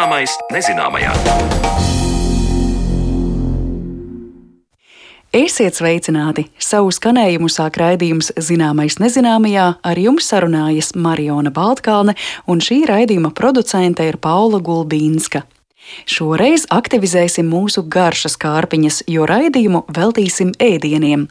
Zināmais nezināmajā. Esiet sveicināti! Savu skanējumu sāk raidījums Zināmais nezināmajā, ar jums sarunājas Mariona Baltkalne, un šī raidījuma producente ir Paula Gulbīnska. Šoreiz aktivizēsim mūsu garšas kārpiņas, jo raidījumu veltīsim ēdieniem.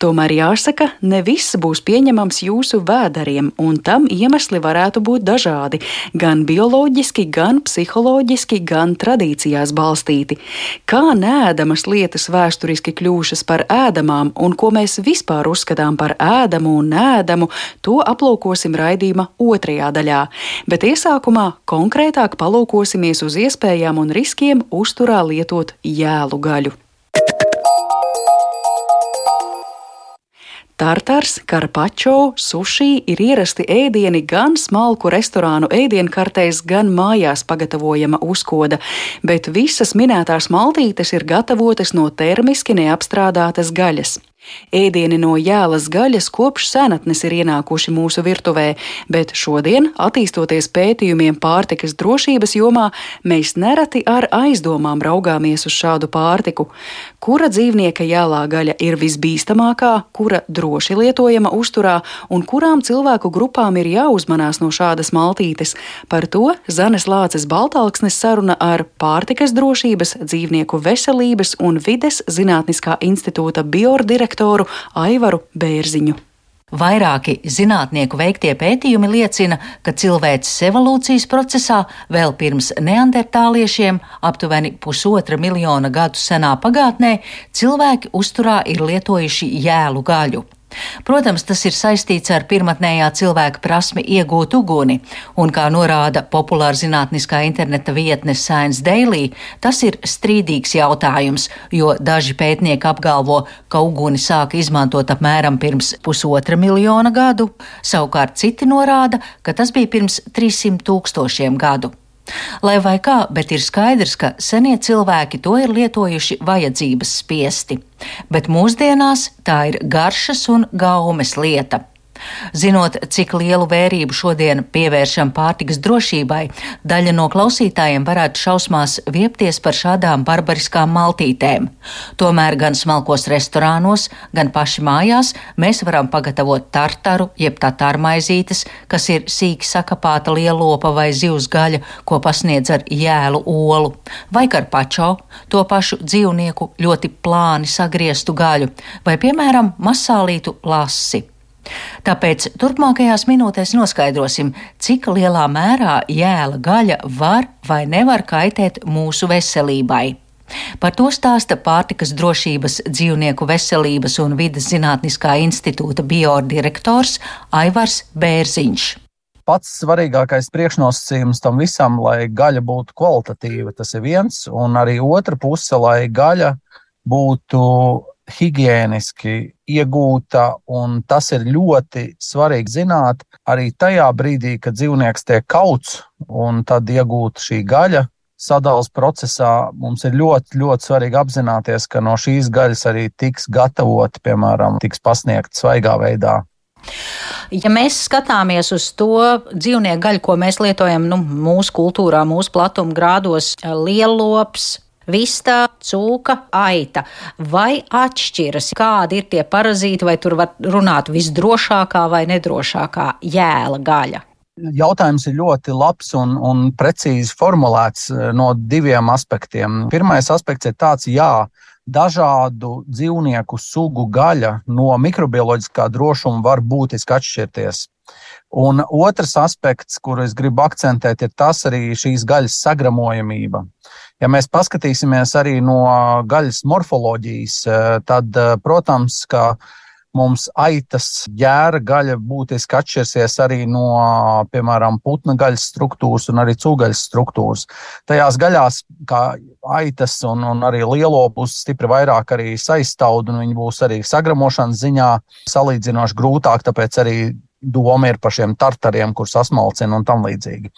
Tomēr jāsaka, ne viss būs pieņemams jūsu vēderiem, un tam iemesli varētu būt dažādi - gan bioloģiski, gan psiholoģiski, gan tradīcijās balstīti. Kā nēdamas lietas vēsturiski kļūšas par ēdamām, un ko mēs vispār uzskatām par ēdamu un nēdamu, to aplūkosim raidījuma otrajā daļā. Bet iesākumā konkrētāk palūkosimies uz iespējām un riskiem uzturā lietot jēlu gaļu. Tartars, karpačo, sushi ir ierasti ēdieni gan smalku restorānu ēdienkartēs, gan mājās pagatavojama uzkoda, bet visas minētās maltītes ir gatavotas no termiski neapstrādātas gaļas. Ēdieni no jēlas gaļas kopš senatnes ir ienākuši mūsu virtuvē, bet šodien, attīstoties pētījumiem pārtikas drošības jomā, mēs nereti ar aizdomām raugāmies uz šādu pārtiku. Kura dzīvnieka jēlā gaļa ir visbīstamākā, kura droši lietojama uzturā un kurām cilvēku grupām ir jāuzmanās no šādas maltītes? Par to Zanes Lāces Baltāksnes saruna ar pārtikas drošības, dzīvnieku veselības un vides zinātniskā institūta biordirektoru direktoru Aivaru Bērziņu. Vairāki zinātnieku veiktie pētījumi liecina, ka cilvēces evolūcijas procesā vēl pirms neandertāliešiem, aptuveni pusotra miljona gadu senā pagātnē, cilvēki uzturā ir lietojuši jēlu gaļu. Protams, tas ir saistīts ar pirmotnējā cilvēka prasmi iegūt uguni, un, kā norāda populāra zinātniskā interneta vietne Science Daily, tas ir strīdīgs jautājums, jo daži pētnieki apgalvo, ka uguni sāka izmantot apmēram pirms pusotra miljona gadu, savukārt citi norāda, ka tas bija pirms 300 tūkstošiem gadu. Lai vai kā, bet ir skaidrs, ka senie cilvēki to ir lietojuši vajadzības spiesti, bet mūsdienās tā ir garšas un gaumes lieta. Zinot, cik lielu vērību šodien pievēršam pārtikas drošībai, daļa no klausītājiem varētu šausmās viepties par šādām barbariskām maltītēm. Tomēr gan smalkos restorānos, gan paši mājās mēs varam pagatavot tartaru, jeb tatāru maizītes, kas ir sīki sakapāta lielopa vai zivs gaļa, ko pasniedz ar jēlu olu, vai karpačo, to pašu dzīvnieku ļoti plāni sagrieztu gaļu, vai, piemēram, masālītu lasi. Tāpēc turpmākajās minūtēs noskaidrosim, cik lielā mērā jēla gaļa var vai nevar kaitēt mūsu veselībai. Par to stāsta pārtikas drošības, dzīvnieku veselības un vidas zinātniskā institūta biodirektors Aivars Bērziņš pats svarīgākais priekšnosacījums tam visam, lai gaļa būtu kvalitatīva. Tas ir viens, un arī otra puse, lai gaļa būtu higiēniski iegūta, un tas ir ļoti svarīgi zināt arī tajā brīdī, kad dzīvnieks tiek kauts un tad iegūta šī gaļa. Sadales procesā mums ir ļoti, ļoti svarīgi apzināties, ka no šīs gaļas arī tiks gatavota, piemēram, tiks pasniegta svaigā veidā Ja mēs skatāmies uz to dzīvnieku gaļu, ko mēs lietojam nu, mūsu kultūrā, mūsu platuma grādos, lielops, vistā, cūka, aita. Vai atšķiras, kādi ir tie parazīti, vai tur var runāt visdrošākā vai nedrošākā jēla gaļa? Jautājums ir ļoti labs un, un precīzi formulēts eh, no diviem aspektiem. Pirmais aspekts ir tāds, jā, dažādu dzīvnieku sugu gaļa no mikrobioloģiskā drošuma var būtiski atšķirties. Un otrs aspekts, kuru es gribu akcentēt, ir tas arī šīs gaļas sagramojamība. Ja mēs paskatīsimies arī no gaļas morfoloģijas, eh, tad, eh, protams, ka mums aitas ģēra gaļa būtiski atšķirsies arī no, piemēram, putna gaļas struktūras un arī cūgaļas struktūras. Tajās gaļās, kā aitas un, un arī lielo, būs stipri vairāk arī saistaudu, un viņi būs arī sagramošanas ziņā salīdzinoši grūtāk, tāpēc arī doma ir par šiem tartariem, kurus sasmalcina un tam līdzīgi.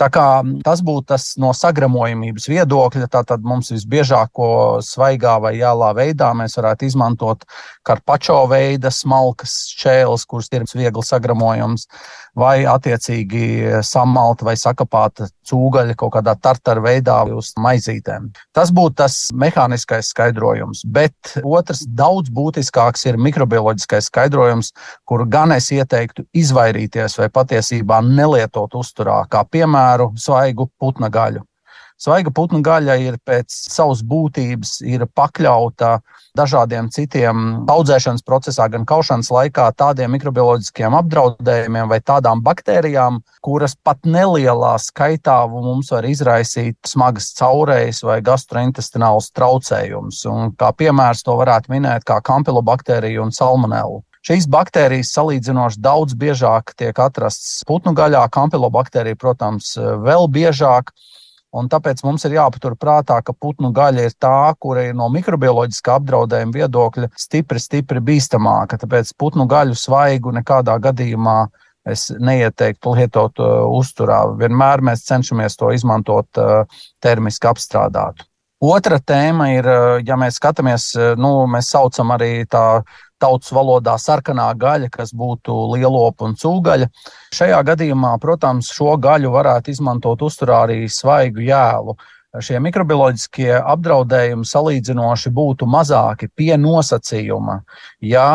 Tā kā tas būtu tas no sagramojamības viedokļa, tad mums visbiežāko svaigā vai jālā veidā mēs varētu izmantot karpačo veida smalkas šķēles, kuras ir viegli sagramojams, vai attiecīgi samalta vai sakapāta cūgaļa kaut kādā tartara veidā uz maizītēm. Tas būtu tas mehāniskais skaidrojums, bet otrs daudz būtiskāks ir mikrobioloģiskais skaidrojums, kur gan es ieteiktu izvairīties vai patiesībā nelietot uzturā, kā piemēru svaigu putna gaļu. Svaiga putnu gaļa ir pēc savas būtības pakļauta dažādiem citiem audzēšanas procesā, gan kaušanas laikā, tādiem mikrobioloģiskiem apdraudējumiem vai tādām baktērijām, kuras pat nelielā skaitā mums var izraisīt smagas caurējas vai gastrointestinālus traucējumus. Kā piemērs to varētu minēt kā kampilobakteriju un salmonellu. Šīs baktērijas salīdzinoši daudz biežāk tiek atrastas putnu gaļā, kampilobakterija, protams, vēl biežāk. Un tāpēc mums ir jāpatur prātā, ka putnu gaļa ir tā, kura ir no mikrobioloģiskā apdraudējuma viedokļa stipri, stipri bīstamāka. Tāpēc putnu gaļu svaigu nekādā gadījumā es neieteiktu lietot uh, uzturā. Vienmēr mēs cenšamies to izmantot uh, termiski apstrādātu. Otra tēma ir, uh, ja mēs skatāmies, uh, nu, mēs saucam arī tā tautas valodā sarkanā gaļa, kas būtu lielopa un cūgaļa. Šajā gadījumā, protams, šo gaļu varētu izmantot uzturā arī svaigu jēlu. Šie mikrobioloģiskie apdraudējumi salīdzinoši būtu mazāki pie nosacījuma, ja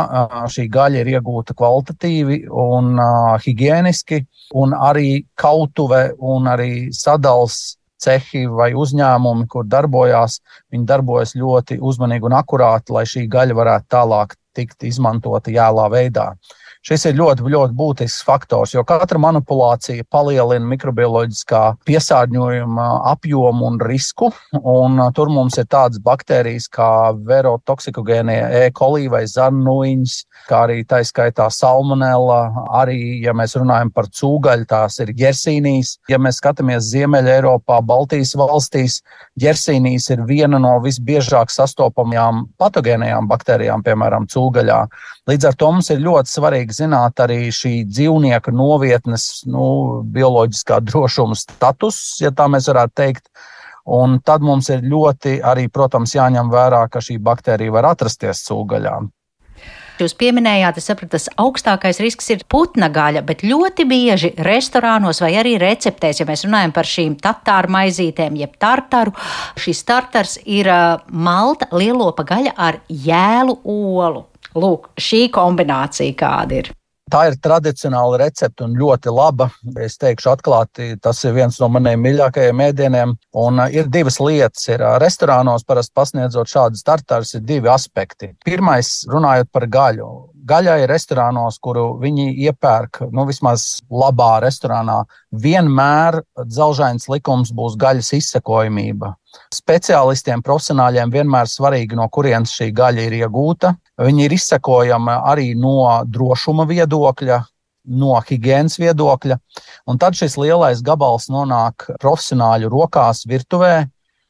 šī gaļa ir iegūta kvalitatīvi un higiēniski, un arī kautuve un arī sadals cehi vai uzņēmumi, kur darbojās, viņi darbojas ļoti uzmanīgi un akurāti, lai šī gaļa varētu tālāk tikt izmantota jēlā veidā. Šis ir ļoti, ļoti būtisks faktors, jo katra manipulācija palielina mikrobioloģiskā piesārņojuma apjomu un risku. Un uh, tur mums ir tādas baktērijas kā verotoksikogēnie E. coli vai zarnuiņas, kā arī tā skaitā salmonella. Arī, ja mēs runājam par cūgaļu, tās ir ģersīnijas. Ja mēs skatāmies Ziemeļa Eiropā, Baltijas valstīs, ģersīnijas ir viena no visbiežāk sastopamajām patogēnajām baktērijām, piemēram, cūgaļā. Līdz ar to mums ir ļoti svarīgi zināt arī šī dzīvnieka novietnes nu, bioloģiskā drošuma status, ja tā mēs varētu teikt. Un tad mums ir ļoti arī, protams, jāņem vērā, ka šī baktērija var atrasties cūgaļā. Jūs pieminējāt, es sapratu, tas augstākais risks ir putna gaļa, bet ļoti bieži restorānos vai arī receptēs, ja mēs runājam par šīm tatāru maizītēm, jeb tartaru, šis tartars ir malta lielopa gaļa ar jēlu olu. Lūk, šī kombinācija kāda ir. Tā ir tradicionāla recepte un ļoti laba. Es teikšu, atklāti, tas ir viens no maniem mīļākajiem ēdieniem. Un uh, ir divas lietas. Ir uh, restorānos parasti pasniedzot šādas tartāras, ir divi aspekti. Pirmais, runājot par gaļu gaļai restorānos, kuru viņi iepērk, nu, vismaz labā restorānā, vienmēr dzelžains likums būs gaļas izsekojamība. Speciālistiem, profesionāļiem vienmēr svarīgi, no kurienes šī gaļa ir iegūta. Viņi ir izsekojami arī no drošuma viedokļa, no higiēnas viedokļa. Un tad šis lielais gabals nonāk profesionāļu rokās virtuvē,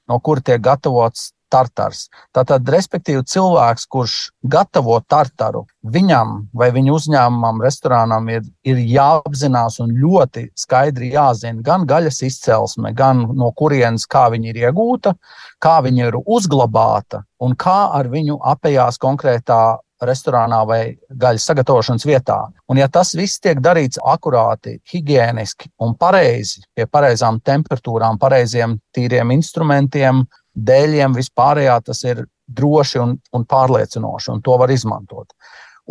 no kur tiek gatavots tartars. Tātad, respektīvi, cilvēks, kurš gatavo tartaru, viņam vai viņa uzņēmumam, restorānam ir, ir jāapzinās un ļoti skaidri jāzina gan gaļas izcelsme, gan no kurienes kā viņa ir iegūta, kā viņa ir uzglabāta un kā ar viņu apējās konkrētā restorānā vai gaļas sagatavošanas vietā. Un, ja tas viss tiek darīts akurāti, higiēniski un pareizi, pie pareizām temperatūrām, pareiziem tīriem instrumentiem, dēļiem, vispārējā tas ir droši un, un pārliecinoši, un to var izmantot.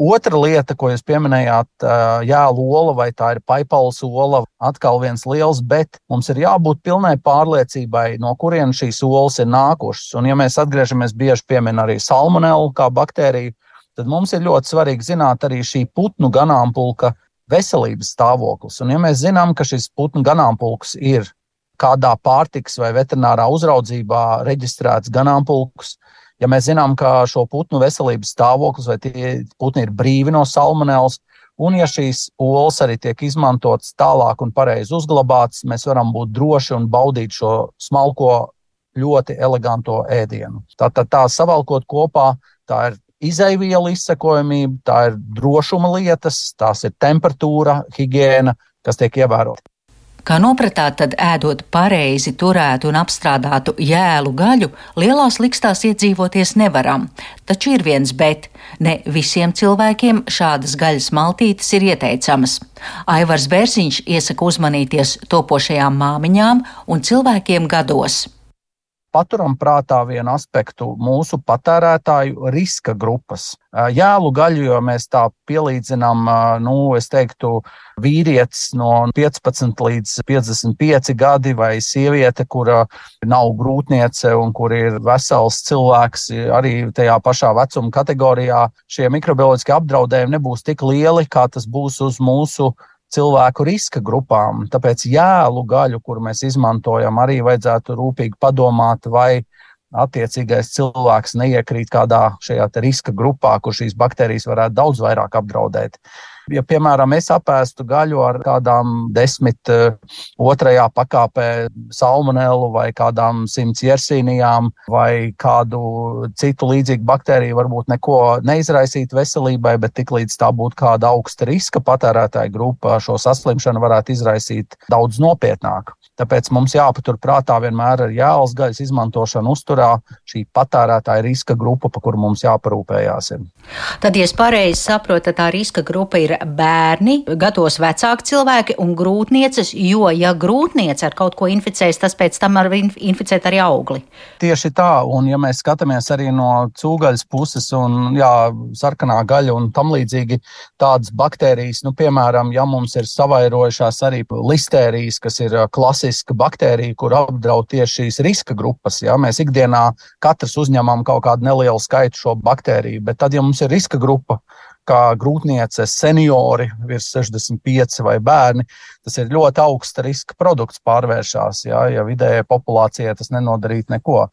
Otra lieta, ko jūs pieminējāt, jā, lola vai tā ir paipals ola, atkal viens liels, bet mums ir jābūt pilnai pārliecībai, no kurienes šīs olas ir nākušas. Un, ja mēs atgriežamies bieži piemin arī salmonelu kā baktēriju, tad mums ir ļoti svarīgi zināt arī šī putnu ganāmpulka veselības stāvoklis. Un, ja mēs zinām, ka šis putnu ganāmpulks ir kādā pārtiks vai veterinārā uzraudzībā reģistrēts ganāmpulks. Ja mēs zinām, ka šo putnu veselības stāvoklis vai tie putni ir brīvi no salmonēlas, un ja šīs olas arī tiek izmantotas tālāk un pareizi uzglabātas, mēs varam būt droši un baudīt šo smalko, ļoti eleganto ēdienu. Tātad tā, tā savalkot kopā, tā ir izaivielu izsekojamība, tā ir drošuma lietas, tās ir temperatūra, higiēna, kas tiek ievērota. Kā nopratāt, tad ēdot pareizi turētu un apstrādātu jēlu gaļu, lielās likstās iedzīvoties nevaram. Taču ir viens bet - ne visiem cilvēkiem šādas gaļas maltītes ir ieteicamas. Aivars Bērziņš iesaka uzmanīties topošajām māmiņām un cilvēkiem gados paturam prātā vienu aspektu - mūsu patērētāju riska grupas. Jēlu gaļu, jo mēs tā pielīdzinām, nu, es teiktu, vīrietis no 15 līdz 55 gadi vai sieviete, kura nav grūtniece un kur ir vesels cilvēks, arī tajā pašā vecuma kategorijā, šie mikrobioloģiskie apdraudējumi nebūs tik lieli, kā tas būs uz mūsu cilvēku riska grupām. Tāpēc jēlu gaļu, kuru mēs izmantojam, arī vajadzētu rūpīgi padomāt, vai attiecīgais cilvēks neiekrīt kādā šajā riska grupā, kur šīs baktērijas varētu daudz vairāk apdraudēt. Ja, piemēram, es apēstu gaļu ar kādām desmit uh, otrajā pakāpē salmonelu vai kādām simts jersīnijām vai kādu citu līdzīgu baktēriju, varbūt neko neizraisīt veselībai, bet tiklīdz tā būtu kāda augsta riska patērētāja grupa, šo saslimšanu varētu izraisīt daudz nopietnāk. Tāpēc mums jāpatur prātā vienmēr ar jēlas gaļas izmantošanu uzturā šī patērētāja riska grupa, par kuru mums jāparūpējās. Ir. Tad, ja es pareizi saprotu, tā riska grupa ir bērni, gados vecāki cilvēki un grūtnieces, jo, ja grūtniece ar kaut ko inficēs, tas pēc tam var inficēt arī augli. Tieši tā, un ja mēs skatāmies arī no cūgaļas puses, un jā, sarkanā gaļa un tam līdzīgi tādas baktērijas, nu, piemēram, ja mums ir savairojušās arī listērijas, kas ir klasiski klasiska baktērija, kur apdraud tieši šīs riska grupas. Ja? Mēs ikdienā katrs uzņemam kaut kādu nelielu skaitu šo baktēriju, bet tad, ja mums ir riska grupa, kā grūtniece, seniori, virs 65 vai bērni, tas ir ļoti augsta riska produkts pārvēršās. Ja, ja vidējai populācijai tas nenodarītu neko.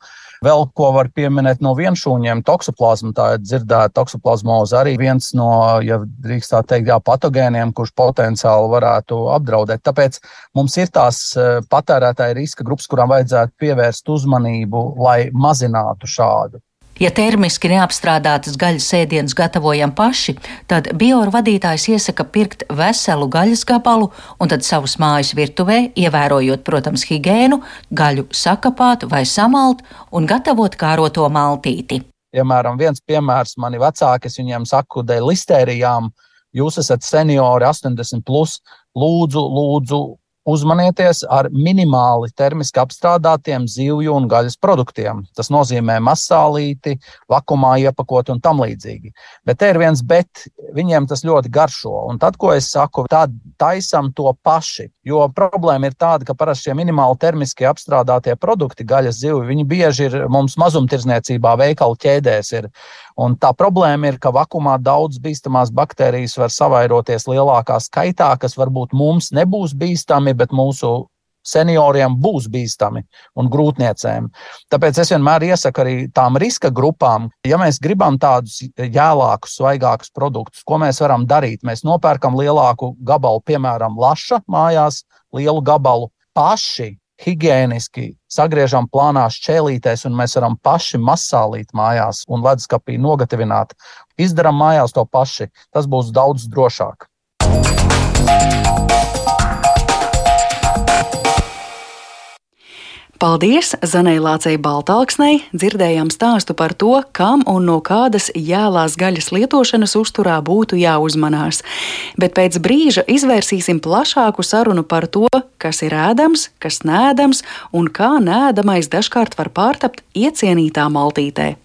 Vēl ko var pieminēt no vienšūņiem, toksoplazma. Tā ir dzirdēta toksoplazmoza arī viens no, ja drīkst tā teikt, jā, patogēniem, kurš potenciāli varētu apdraudēt. Tāpēc mums ir tās eh, patērētāja riska grupas, kurām vajadzētu pievērst uzmanību, lai mazinātu šādu Ja termiski neapstrādātas gaļas ēdienus gatavojam paši, tad bioru vadītājs iesaka pirkt veselu gaļas gabalu un tad savus mājas virtuvē, ievērojot, protams, higiēnu, gaļu sakapāt vai samalt un gatavot kāroto maltīti. Piemēram, viens piemērs mani vecāki, es viņiem saku, dēļ listērijām, jūs esat seniori, 80, plus, lūdzu, lūdzu, Uzmanieties ar minimāli termiski apstrādātiem zivju un gaļas produktiem. Tas nozīmē masālīti, vakumā iepakot un tam līdzīgi. Bet te ir viens bet, viņiem tas ļoti garšo. Un tad, ko es saku, tad taisam to paši. Jo problēma ir tāda, ka parasti šie minimāli termiski apstrādātie produkti, gaļas zivju, viņi bieži ir mums mazumtirdzniecībā, veikalu ķēdēs. Ir. Un tā problēma ir, ka vakumā daudz bīstamās baktērijas var savairoties lielākā skaitā, kas varbūt mums nebūs bīstami, bet mūsu senioriem būs bīstami un grūtniecēm. Tāpēc es vienmēr iesaku arī tām riska grupām, ja mēs gribam tādus jēlākus, svaigākus produktus, ko mēs varam darīt. Mēs nopērkam lielāku gabalu, piemēram, laša mājās, lielu gabalu paši higiēniski sagriežam plānās ķēlītēs, un mēs varam paši masālīt mājās un leduskapī nogatavināt. Izdarām mājās to paši. Tas būs daudz drošāk. Paldies Zanai Lācei Baltāksnei! Dzirdējām stāstu par to, kam un no kādas jēlās gaļas lietošanas uzturā būtu jāuzmanās. Bet pēc brīža izvērsīsim plašāku sarunu par to, kas ir ēdams, kas nēdams un kā nēdamais dažkārt var pārtapt iecienītā maltītē.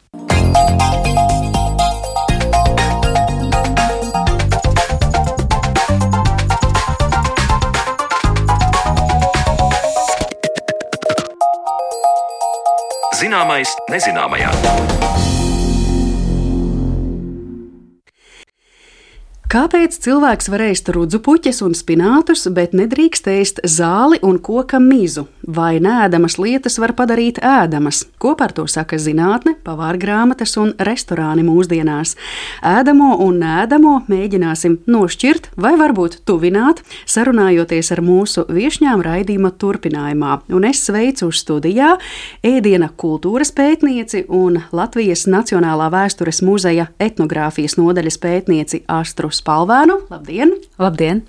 Zināmais nezināmajā. Kāpēc cilvēks var ēst rudzu puķes un spinātus, bet nedrīkst ēst zāli un koka mizu? Vai nēdamas lietas var padarīt ēdamas? Ko par to saka zinātne, pavāra grāmatas un restorāni mūsdienās? Ēdamo un nēdamo mēģināsim nošķirt vai varbūt tuvināt, sarunājoties ar mūsu viesņām raidījuma turpinājumā. Un es sveicu uz studijā ēdiena kultūras pētnieci un Latvijas Nacionālā vēstures muzeja etnogrāfijas nodaļas pētnieci Astrus Spalvēnu. Labdien! Labdien!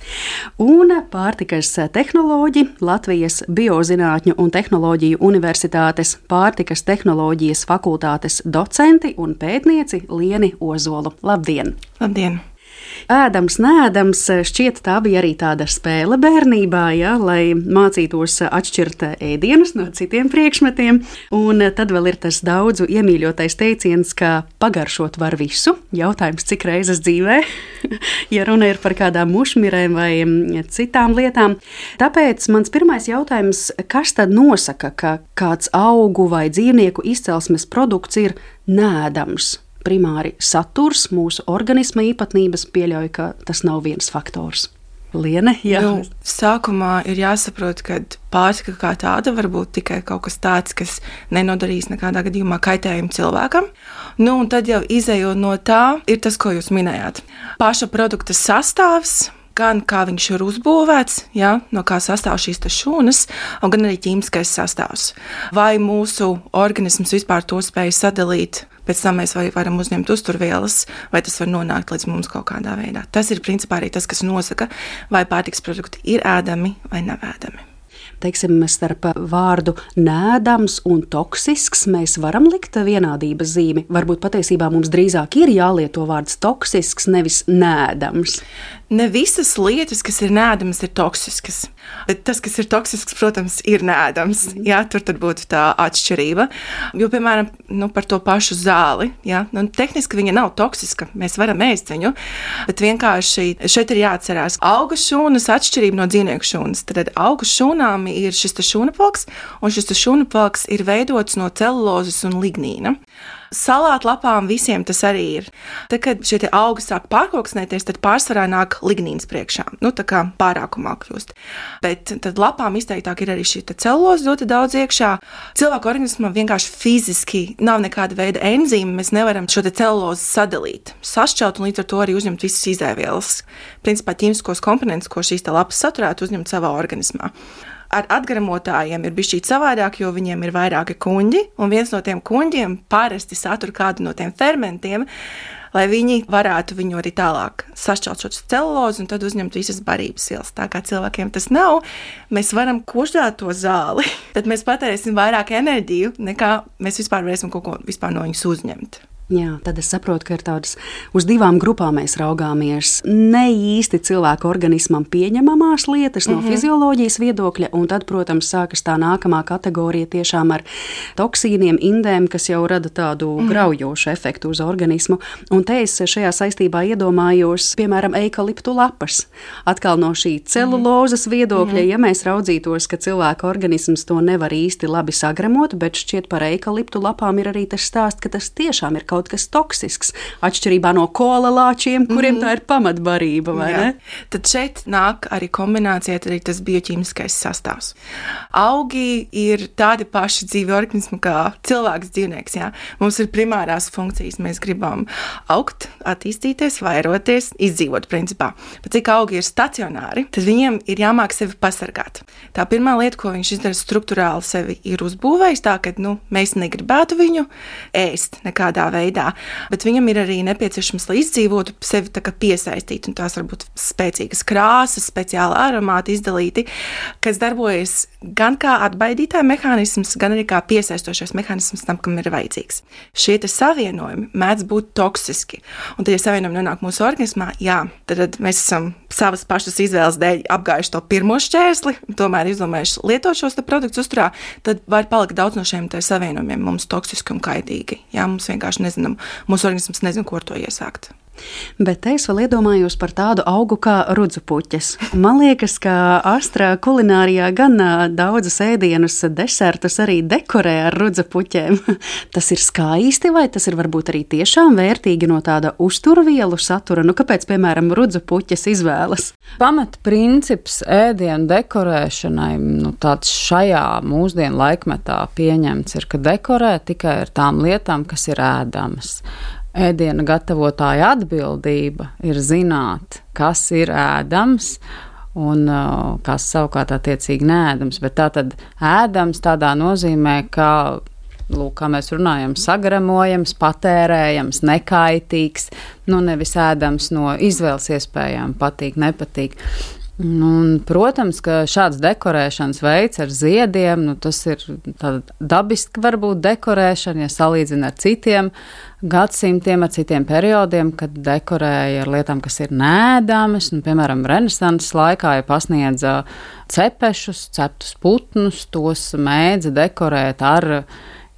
Un pārtikas tehnoloģi Latvijas Biozinātņu un tehnoloģiju universitātes pārtikas tehnoloģijas fakultātes docenti un pētnieci Lieni Ozolu. Labdien! Labdien! Ēdams, nēdams, šķiet, tā bija arī tāda spēle bērnībā, ja, lai mācītos atšķirt ēdienus no citiem priekšmetiem. Un tad vēl ir tas daudzu iemīļotais teiciens, ka pagaršot var visu. Jautājums, cik reizes dzīvē, ja runa ir par kādām mušmirēm vai citām lietām. Tāpēc mans pirmais jautājums, kas tad nosaka, ka kāds augu vai dzīvnieku izcelsmes produkts ir nēdams? Primāri saturs, mūsu organisma īpatnības, pieļauju, ka tas nav viens faktors. Liene, jā. Nu, sākumā ir jāsaprot, ka pārtika kā tāda var būt tikai kaut kas tāds, kas nenodarīs nekādā gadījumā kaitējumu cilvēkam. Nu, un tad jau izējot no tā, ir tas, ko jūs minējāt. Paša produkta sastāvs, gan kā viņš ir uzbūvēts, ja, no kā sastāv šīs šūnas, gan arī ķīmiskais sastāvs. Vai mūsu organisms vispār to spēj sadalīt pēc tam mēs vai varam uzņemt uzturvielas, vai tas var nonākt līdz mums kaut kādā veidā. Tas ir principā arī tas, kas nosaka, vai pārtiks produkti ir ēdami vai nav ēdami teiksim, starp vārdu nēdams un toksisks mēs varam likt vienādības zīmi. Varbūt patiesībā mums drīzāk ir jālieto vārds toksisks, nevis nēdams ne visas lietas, kas ir nēdamas, ir toksiskas. Bet tas, kas ir toksisks, protams, ir nēdams. Mm. Jā, tur būtu tā atšķirība. Jo, piemēram, nu, par to pašu zāli. Jā, nu, tehniski viņa nav toksiska. Mēs varam ēst viņu, bet vienkārši šeit ir jāatcerās, ka auga šūnas atšķirība no dzīvnieku šūnas. Tad auga šūnām ir šis šūnapalks, un šis šūnapalks ir veidots no celulozes un lignīna salātlapām visiem tas arī ir. Tad, kad šie augi sāk pārkoksnēties, tad pārsvarā nāk lignīns priekšā. Nu, tā kā pārākumā kļūst. Bet tad lapām izteiktāk ir arī šī celuloze ļoti daudz iekšā. Cilvēku organismam vienkārši fiziski nav nekāda veida enzīme. Mēs nevaram šo celulozi sadalīt, sašķelt un līdz ar to arī uzņemt visas izēvielas. Principā ķīmiskos komponentus, ko šīs lapas saturētu, uzņemt savā organismā ar atgramotājiem ir bijis savādāk, jo viņiem ir vairāki kuģi, un viens no tiem kuģiem parasti satur kādu no tiem fermentiem. Lai viņi varētu viņu arī tālāk sašķelt šo celulozi un tad uzņemt visas barības vielas. Tā kā cilvēkiem tas nav, mēs varam koždāt to zāli, tad mēs patērēsim vairāk enerģiju, nekā mēs vispār varēsim kaut ko no viņas uzņemt. Jā, tad es saprotu, ka ir tādas uz divām grupām mēs raugāmies. Ne īsti cilvēka organismam pieņemamās lietas no mm -hmm. fizioloģijas viedokļa, un tad, protams, sākas tā nākamā kategorija tiešām ar toksīniem, indēm, kas jau rada tādu mm -hmm. graujošu efektu uz organismu. Un te es šajā saistībā iedomājos, piemēram, eikaliptu lapas. Atkal no šī celulozes viedokļa, mm -hmm. ja mēs raudzītos, ka cilvēka organisms to nevar īsti labi sagremot, bet šķiet par eikaliptu lapām ir arī tas stāsts, ka tas tiešām ir kaut kas toksisks, atšķirībā no kola lāčiem, kuriem mm -hmm. tā ir pamatbarība. Tad šeit nāk arī kombinācija, arī tas bioķīmiskais sastāvs. Augi ir tādi paši dzīvi organismi kā cilvēks, dzīvnieks. Jā. Mums ir primārās funkcijas, mēs gribam augt, attīstīties, vairoties, izdzīvot principā. Bet cik augi ir stacionāri, tad viņiem ir jāmāk sevi pasargāt. Tā pirmā lieta, ko viņš izdara struktūrāli, sevi ir uzbūvējis tā, ka nu, mēs negribētu viņu ēst nekādā veidā veidā, bet viņam ir arī nepieciešams, lai izdzīvotu, sevi piesaistīt. Un tās var būt spēcīgas krāsas, speciāli aromāti izdalīti, kas darbojas gan kā atbaidītāja mehānisms, gan arī kā piesaistošais mehānisms tam, kam ir vajadzīgs. Šie savienojumi mēdz būt toksiski. Un, tad, ja savienojumi nonāk mūsu organismā, jā, tad, mēs esam savas pašas izvēles dēļ apgājuši to pirmo šķērsli, tomēr izdomājuši lietot šos produktus uzturā, tad var palikt daudz no šiem savienojumiem mums toksiski un kaitīgi. Jā, mums vienkārši nezinām, mūsu organisms nezina, ko ar to iesākt. Bet es vēl iedomājos par tādu augu kā rudzupuķis. Man liekas, ka Astra kulinārijā gan daudzas ēdienas, desertus arī dekorē ar rudzupuķiem. tas ir skaisti, vai tas ir varbūt arī tiešām vērtīgi no tāda uzturvielu satura? Nu, kāpēc, piemēram, rudzupuķis izvēlas? Pamatprincips ēdienu dekorēšanai, nu, tāds šajā mūsdienu laikmetā pieņemts ir, ka dekorē tikai ar tām lietām, kas ir ēdamas ēdiena gatavotāja atbildība ir zināt, kas ir ēdams. Un kas savukārt attiecīgi nēdams, bet tā tad ēdams tādā nozīmē, ka lūk, kā mēs runājam, sagramojams, patērējams, nekaitīgs, nu nevis ēdams no izvēles iespējām, patīk, nepatīk. Nu, un, protams, ka šāds dekorēšanas veids ar ziediem, nu, tas ir dabiski varbūt dekorēšana, ja salīdzina ar citiem gadsimtiem, ar citiem periodiem, kad dekorēja ar lietām, kas ir nēdamas. Nu, piemēram, Renesanses laikā ja pasniedza cepešus, ceptus putnus, tos mēdza dekorēt ar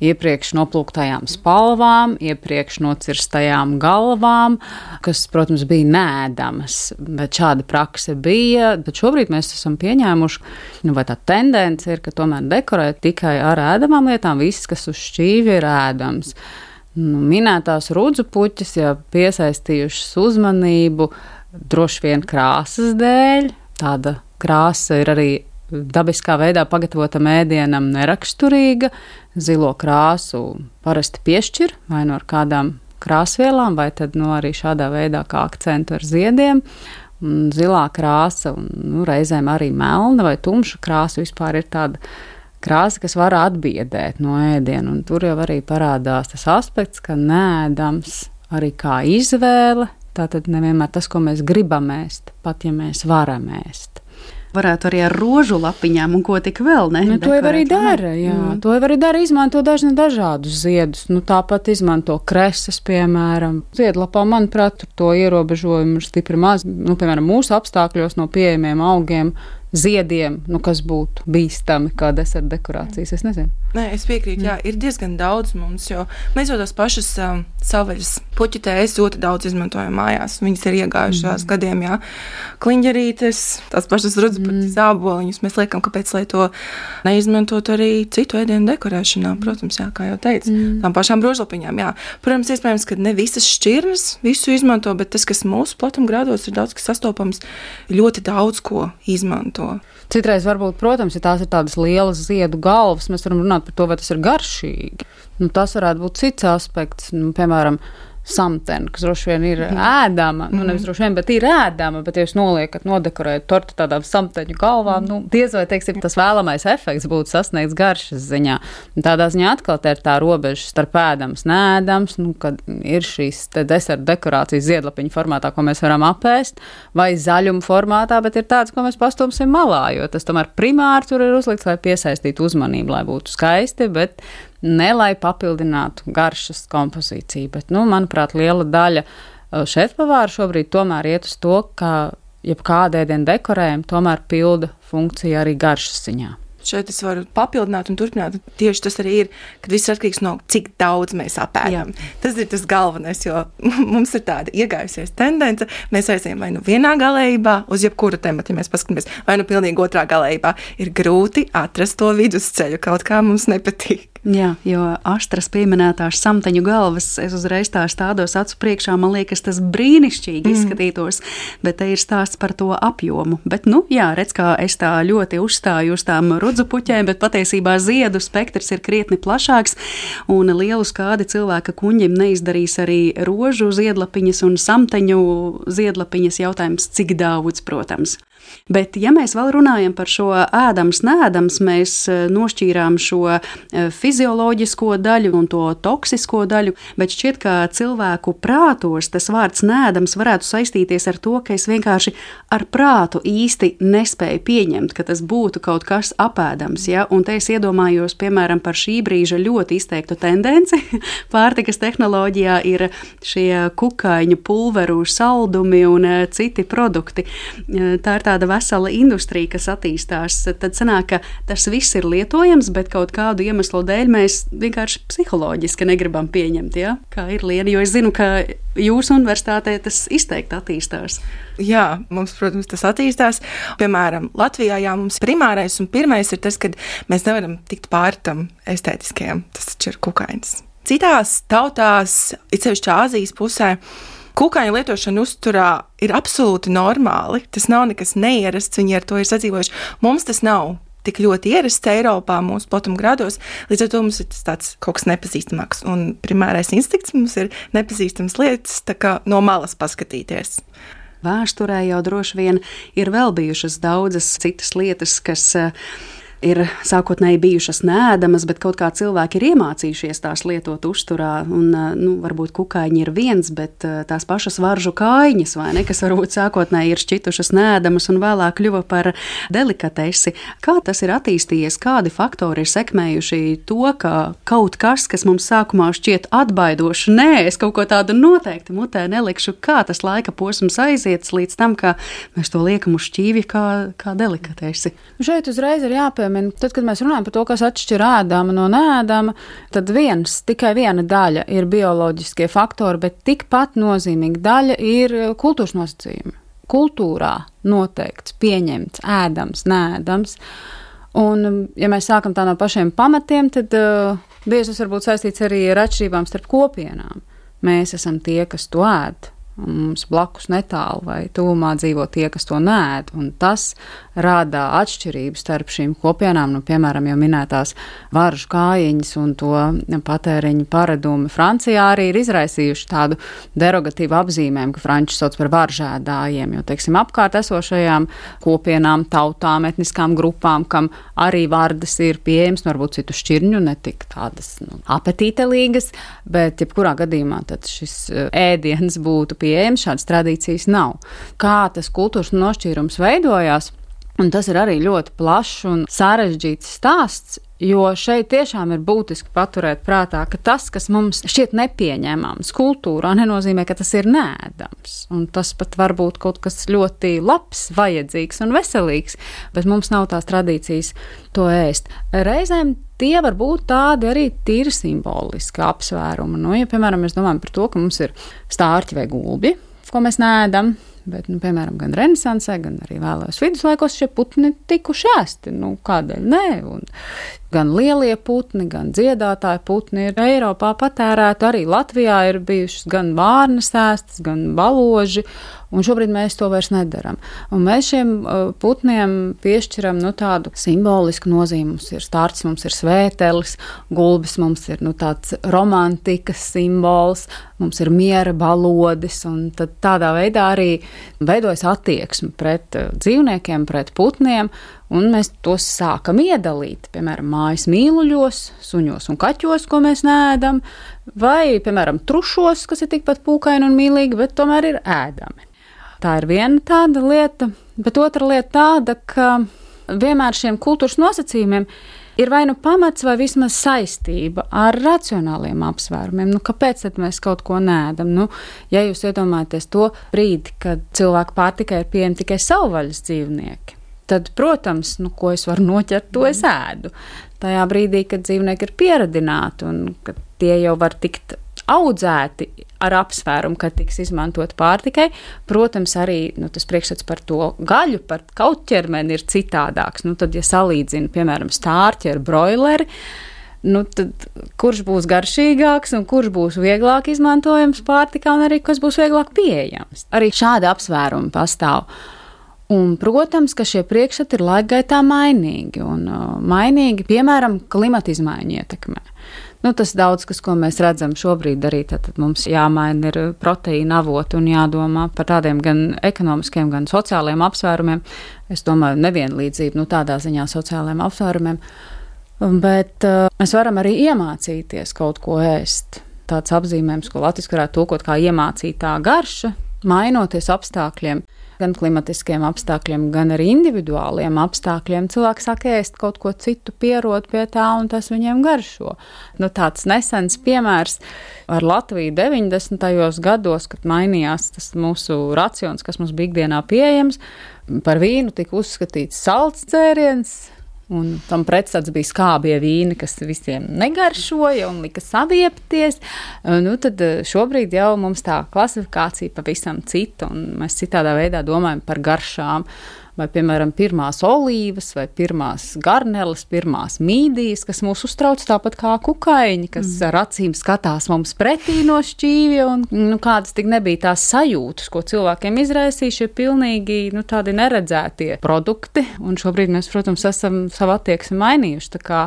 iepriekš noplūktajām spalvām, iepriekš nocirstajām galvām, kas, protams, bija nēdamas. Bet šāda prakse bija. Bet šobrīd mēs esam pieņēmuši, nu, vai tā tendence ir, ka tomēr dekorēt tikai ar ēdamām lietām, viss, kas uz šķīvi ir ēdams. Nu, minētās rudzu puķis, ja piesaistījušas uzmanību droši vien krāsas dēļ, tāda krāsa ir arī dabiskā veidā pagatavota mēdienam neraksturīga. Zilo krāsu parasti piešķir vai no nu kādām krāsvielām, vai tad nu, arī šādā veidā kā akcentu ar ziediem. Un zilā krāsa, un nu, reizēm arī melna vai tumša krāsa vispār ir tāda krāsa, kas var atbiedēt no ēdiena. Un tur jau arī parādās tas aspekts, ka nēdams arī kā izvēle. Tātad nevienmēr tas, ko mēs gribam ēst, pat ja mēs varam ēst varētu arī ar rožu lapiņām un ko tik vēl. Ne, nu, to jau arī dara. Jā, mm. To jau arī dara. Izmanto dažni dažādus ziedus. Nu, tāpat izmanto kreses, piemēram. Ziedlapā, manuprāt, to ierobežojumu ir stipri maz. Nu, piemēram, mūsu apstākļos no pieejamiem augiem ziediem, nu, kas būtu bīstami kā deserta dekorācijas. Es nezinu. Nē, es piekrītu, jā, ir diezgan daudz mums, jo mēs jau tās pašas um, savvaļas puķitēs ļoti daudz izmantojam mājās. Viņas ir iegājušās mm. gadiem, jā, kliņģerītes, tās pašas rudzupuķis mm. zāboliņus. Mēs liekam, kāpēc, lai to neizmantot arī citu ēdienu dekorēšanā, protams, jā, kā jau teicu, mm. tām pašām brožlapiņām, jā. Protams, iespējams, ka ne visas šķirnes visu izmanto, bet tas, kas mūsu platumgrādos ir daudz, kas sastopams, ļoti daudz ko izmanto. Citreiz varbūt, protams, ja tās ir tādas lielas ziedu galvas, mēs varam runāt par to, vai tas ir garšīgi. Nu, tas varētu būt cits aspekts, nu, piemēram, samtena, kas droši vien ir mm. ēdama. Nu, nevis droši vien, bet ir ēdama, bet, ja jūs noliekat, nodekorējat tortu tādām samteņu galvām, mm. nu, diez vai, teiksim, tas vēlamais efekts būtu sasniegts garšas ziņā. Un tādā ziņā atkal ir tā robeža starp ēdams, nēdams, nu, kad ir šīs deserta dekorācijas ziedlapiņu formātā, ko mēs varam apēst, vai zaļuma formātā, bet ir tāds, ko mēs pastumsim malā, jo tas tomēr primāri tur ir uzlikts, lai piesaistītu uzmanību, lai būtu skaisti, bet ne lai papildinātu garšas kompozīciju. Bet, nu, manuprāt, liela daļa uh, šefpavāru šobrīd tomēr iet uz to, ka jebkāda ēdienu dekorējuma tomēr pilda funkciju arī garšas ziņā šeit es varu papildināt un turpināt. Tieši tas arī ir, kad viss atkarīgs no cik daudz mēs apēdam. Jā. Tas ir tas galvenais, jo mums ir tāda iegājusies tendence. Mēs aizējām vai nu vienā galējībā, uz jebkuru tematu, ja mēs paskatāmies, vai nu pilnīgi otrā galējībā. Ir grūti atrast to vidusceļu, kaut kā mums nepatīk. Jā, jo Astras pieminētās samteņu galvas, es uzreiz tās tādos acu priekšā, man liekas, tas brīnišķīgi mm. izskatītos, bet te ir stāsts par to apjomu. Bet, nu, jā, redz, kā es tā ļoti uzstāju uz tām rudzu puķēm, bet patiesībā ziedu spektrs ir krietni plašāks, un lielu skādi cilvēka kuņģim neizdarīs arī rožu ziedlapiņas un samteņu ziedlapiņas jautājums, cik daudz, protams. Bet, ja mēs vēl runājam par šo ēdams, nēdams, mēs eh, nošķīrām šo eh, fizioloģisko daļu un to toksisko daļu, bet šķiet, ka cilvēku prātos tas vārds nēdams varētu saistīties ar to, ka es vienkārši ar prātu īsti nespēju pieņemt, ka tas būtu kaut kas apēdams. Ja? Un te es iedomājos, piemēram, par šī brīža ļoti izteiktu tendenci pārtikas tehnoloģijā ir šie kukaiņu pulveru saldumi un eh, citi produkti. Tā ir tāda vesela industrija, kas attīstās, tad sanāk, ka tas viss ir lietojams, bet kaut kādu iemeslu dēļ mēs vienkārši psiholoģiski negribam pieņemt, ja? kā ir lieta. Jo es zinu, ka jūsu universitātē tas izteikti attīstās. Jā, mums, protams, tas attīstās. Piemēram, Latvijā jā, mums primārais un pirmais ir tas, ka mēs nevaram tikt pāri tam estētiskajam. Tas taču ir kukainis. Citās tautās, it sevišķi Āzijas pusē, Kukaiņu lietošana uzturā ir absolūti normāli. Tas nav nekas neierasts, viņi ar to ir sadzīvojuši. Mums tas nav tik ļoti ierasts Eiropā, mūsu platuma grādos. Līdz ar to mums ir tas kaut kas nepazīstamāks. Un primārais instinkts mums ir nepazīstamas lietas, kā no malas paskatīties. Vēsturē jau droši vien ir vēl bijušas daudzas citas lietas, kas uh, ir sākotnēji bijušas nēdamas, bet kaut kā cilvēki ir iemācījušies tās lietot uzturā. Un, nu, varbūt kukaiņi ir viens, bet tās pašas varžu kājiņas, vai ne, kas varbūt sākotnēji ir šķitušas nēdamas un vēlāk kļuva par delikatesi. Kā tas ir attīstījies, kādi faktori ir sekmējuši to, ka kaut kas, kas mums sākumā šķiet atbaidošs, nē, es kaut ko tādu noteikti mutē nelikšu, kā tas laika posms aiziet līdz tam, ka mēs to liekam uz šķīvi kā, kā delikatesi. Šeit uzreiz ir jāpiemina jāpiemina, tad, kad mēs runājam par to, kas atšķir ēdama no nēdama, tad viens, tikai viena daļa ir bioloģiskie faktori, bet tikpat nozīmīga daļa ir kultūras nosacījumi. Kultūrā noteikts, pieņemts, ēdams, nēdams. Un, ja mēs sākam tā no pašiem pamatiem, tad uh, bieži tas var būt saistīts arī ar atšķirībām starp kopienām. Mēs esam tie, kas to ēd mums blakus netālu vai tuvumā dzīvo tie, kas to nēd. Tas rada atšķirības starp šīm kopienām, nu, piemēram, jau minētās varžu kājiņas un to patēriņu paradumi. Francijā arī ir izraisījuši tādu derogatīvu apzīmējumu, ka franči sauc par varžēdājiem, jo, teiksim, apkārt esošajām kopienām, tautām, etniskām grupām, kam arī vārdas ir pieejams, nu, varbūt citu šķirņu, ne tik tādas nu, apetītelīgas, bet jebkurā gadījumā šis ēdiens būtu pieejams, šādas tradīcijas nav. Kā tas kultūras nošķīrums veidojās? Un tas ir arī ļoti plašs un sarežģīts stāsts, jo šeit tiešām ir būtiski paturēt prātā, ka tas, kas mums šķiet nepieņemams kultūrā, nenozīmē, ka tas ir nēdams. Un tas pat var būt kaut kas ļoti labs, vajadzīgs un veselīgs, bet mums nav tās tradīcijas to ēst. Reizēm tie var būt tādi arī tīri simboliski apsvērumi. Nu, ja, piemēram, mēs domājam par to, ka mums ir stārķi vai gulbi, ko mēs nēdam. Bet, nu, piemēram, gan Renesansē, gan arī vēlējos viduslaikos šie putni tikuši ēsti. Nu, kādēļ? Nē, un gan lielie putni, gan dziedātāji putni ir Eiropā patērēti. Arī Latvijā ir bijušas gan vārnas ēstas, gan baloži. Un šobrīd mēs to vairs nedarām. Un mēs šiem uh, putniem piešķiram nu, tādu simbolisku nozīmi. Mums ir stārts, mums ir svētelis, gulbis, mums ir nu, tāds romantikas simbols, mums ir miera balodis. Tādā veidā arī veidojas attieksme pret uh, dzīvniekiem, pret putniem. Un mēs tos sākam iedalīt, piemēram, mājas mīluļos, suņos un kaķos, ko mēs ēdam, vai, piemēram, trušos, kas ir tikpat pūkaini un mīlīgi, bet tomēr ir ēdami. Tā ir viena tāda lieta, bet otra lieta tāda, ka vienmēr šiem kultūras nosacījumiem ir vai nu pamats, vai vismaz saistība ar racionāliem apsvērumiem. Nu, kāpēc mēs kaut ko nēdam? Nu, ja jūs iedomājaties to brīdi, kad cilvēku pārtikai ir pieejami tikai savvaļas dzīvnieki, tad, protams, nu, ko es varu noķert, to es ēdu. Tajā brīdī, kad dzīvnieki ir pieradināti un ka tie jau var tikt audzēti ar apsvērumu, ka tiks izmantot pārtikai, protams, arī nu, tas priekšstats par to gaļu, par kaut ķermeni ir citādāks. Nu, tad, ja salīdzinu, piemēram, stārķi ar broileri, nu, tad kurš būs garšīgāks un kurš būs vieglāk izmantojams pārtikā, un arī kas būs vieglāk pieejams. Arī šādi apsvērumi pastāv. Un, protams, ka šie priekšstati ir laika gaitā mainīgi, un uh, mainīgi, piemēram, klimata izmaiņu ietekmē. Nu, tas daudz, kas, ko mēs redzam šobrīd, arī tad mums jāmaina ir proteīna avoti un jādomā par tādiem gan ekonomiskiem, gan sociāliem apsvērumiem. Es domāju, nevienlīdzību, nu, tādā ziņā sociālajiem apsvērumiem. Bet uh, mēs varam arī iemācīties kaut ko ēst. Tāds apzīmējums, ko Latvijas varētu tulkot kā iemācītā garša, mainoties apstākļiem gan klimatiskiem apstākļiem, gan arī individuāliem apstākļiem. Cilvēks sāk ēst kaut ko citu, pierod pie tā, un tas viņiem garšo. Nu, tāds nesens piemērs ar Latviju 90. gados, kad mainījās tas mūsu racions, kas mums bija ikdienā pieejams. Par vīnu tika uzskatīts salds dzēriens, Un tam pretstats bija skābie vīni, kas visiem negaršoja un lika saviepties. Nu, tad eh, šobrīd jau mums tā klasifikācija pavisam cita, un mēs citādā veidā domājam par garšām. Uh, vai, piemēram, pirmās olīvas, vai pirmās garneles, pirmās mīdijas, kas mūs uztrauc tāpat kā kukaiņi, kas mm. ar acīm skatās mums pretī no šķīvja, un nu, kādas tik nebija tās sajūtas, ko cilvēkiem izraisīja šie pilnīgi nu, tādi neredzētie produkti, un šobrīd mēs, protams, esam savu attieksmi mainījuši. Tā kā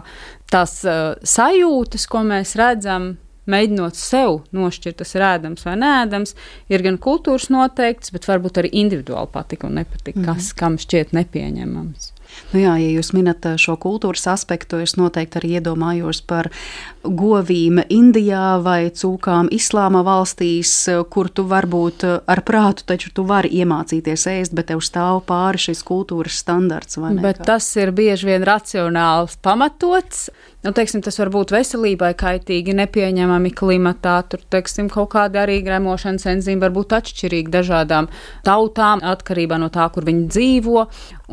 tās uh, sajūtas, ko mēs redzam, mēģinot sev nošķirt, tas ir ēdams vai nēdams, ir gan kultūras noteikts, bet varbūt arī individuāli patika un nepatika, mm -hmm. kas kam šķiet nepieņemams. Nu jā, ja jūs minat šo kultūras aspektu, es noteikti arī iedomājos par govīm Indijā vai cūkām Islāma valstīs, kur tu varbūt ar prātu taču tu vari iemācīties ēst, bet tev stāv pāri šis kultūras standarts. Bet tas ir bieži vien racionāls pamatots. Nu, teiksim, tas var būt veselībai kaitīgi, nepieņemami klimatā. Tur teiksim, kaut kāda arī gremošanas enzīme var būt atšķirīga dažādām tautām, atkarībā no tā, kur viņi dzīvo.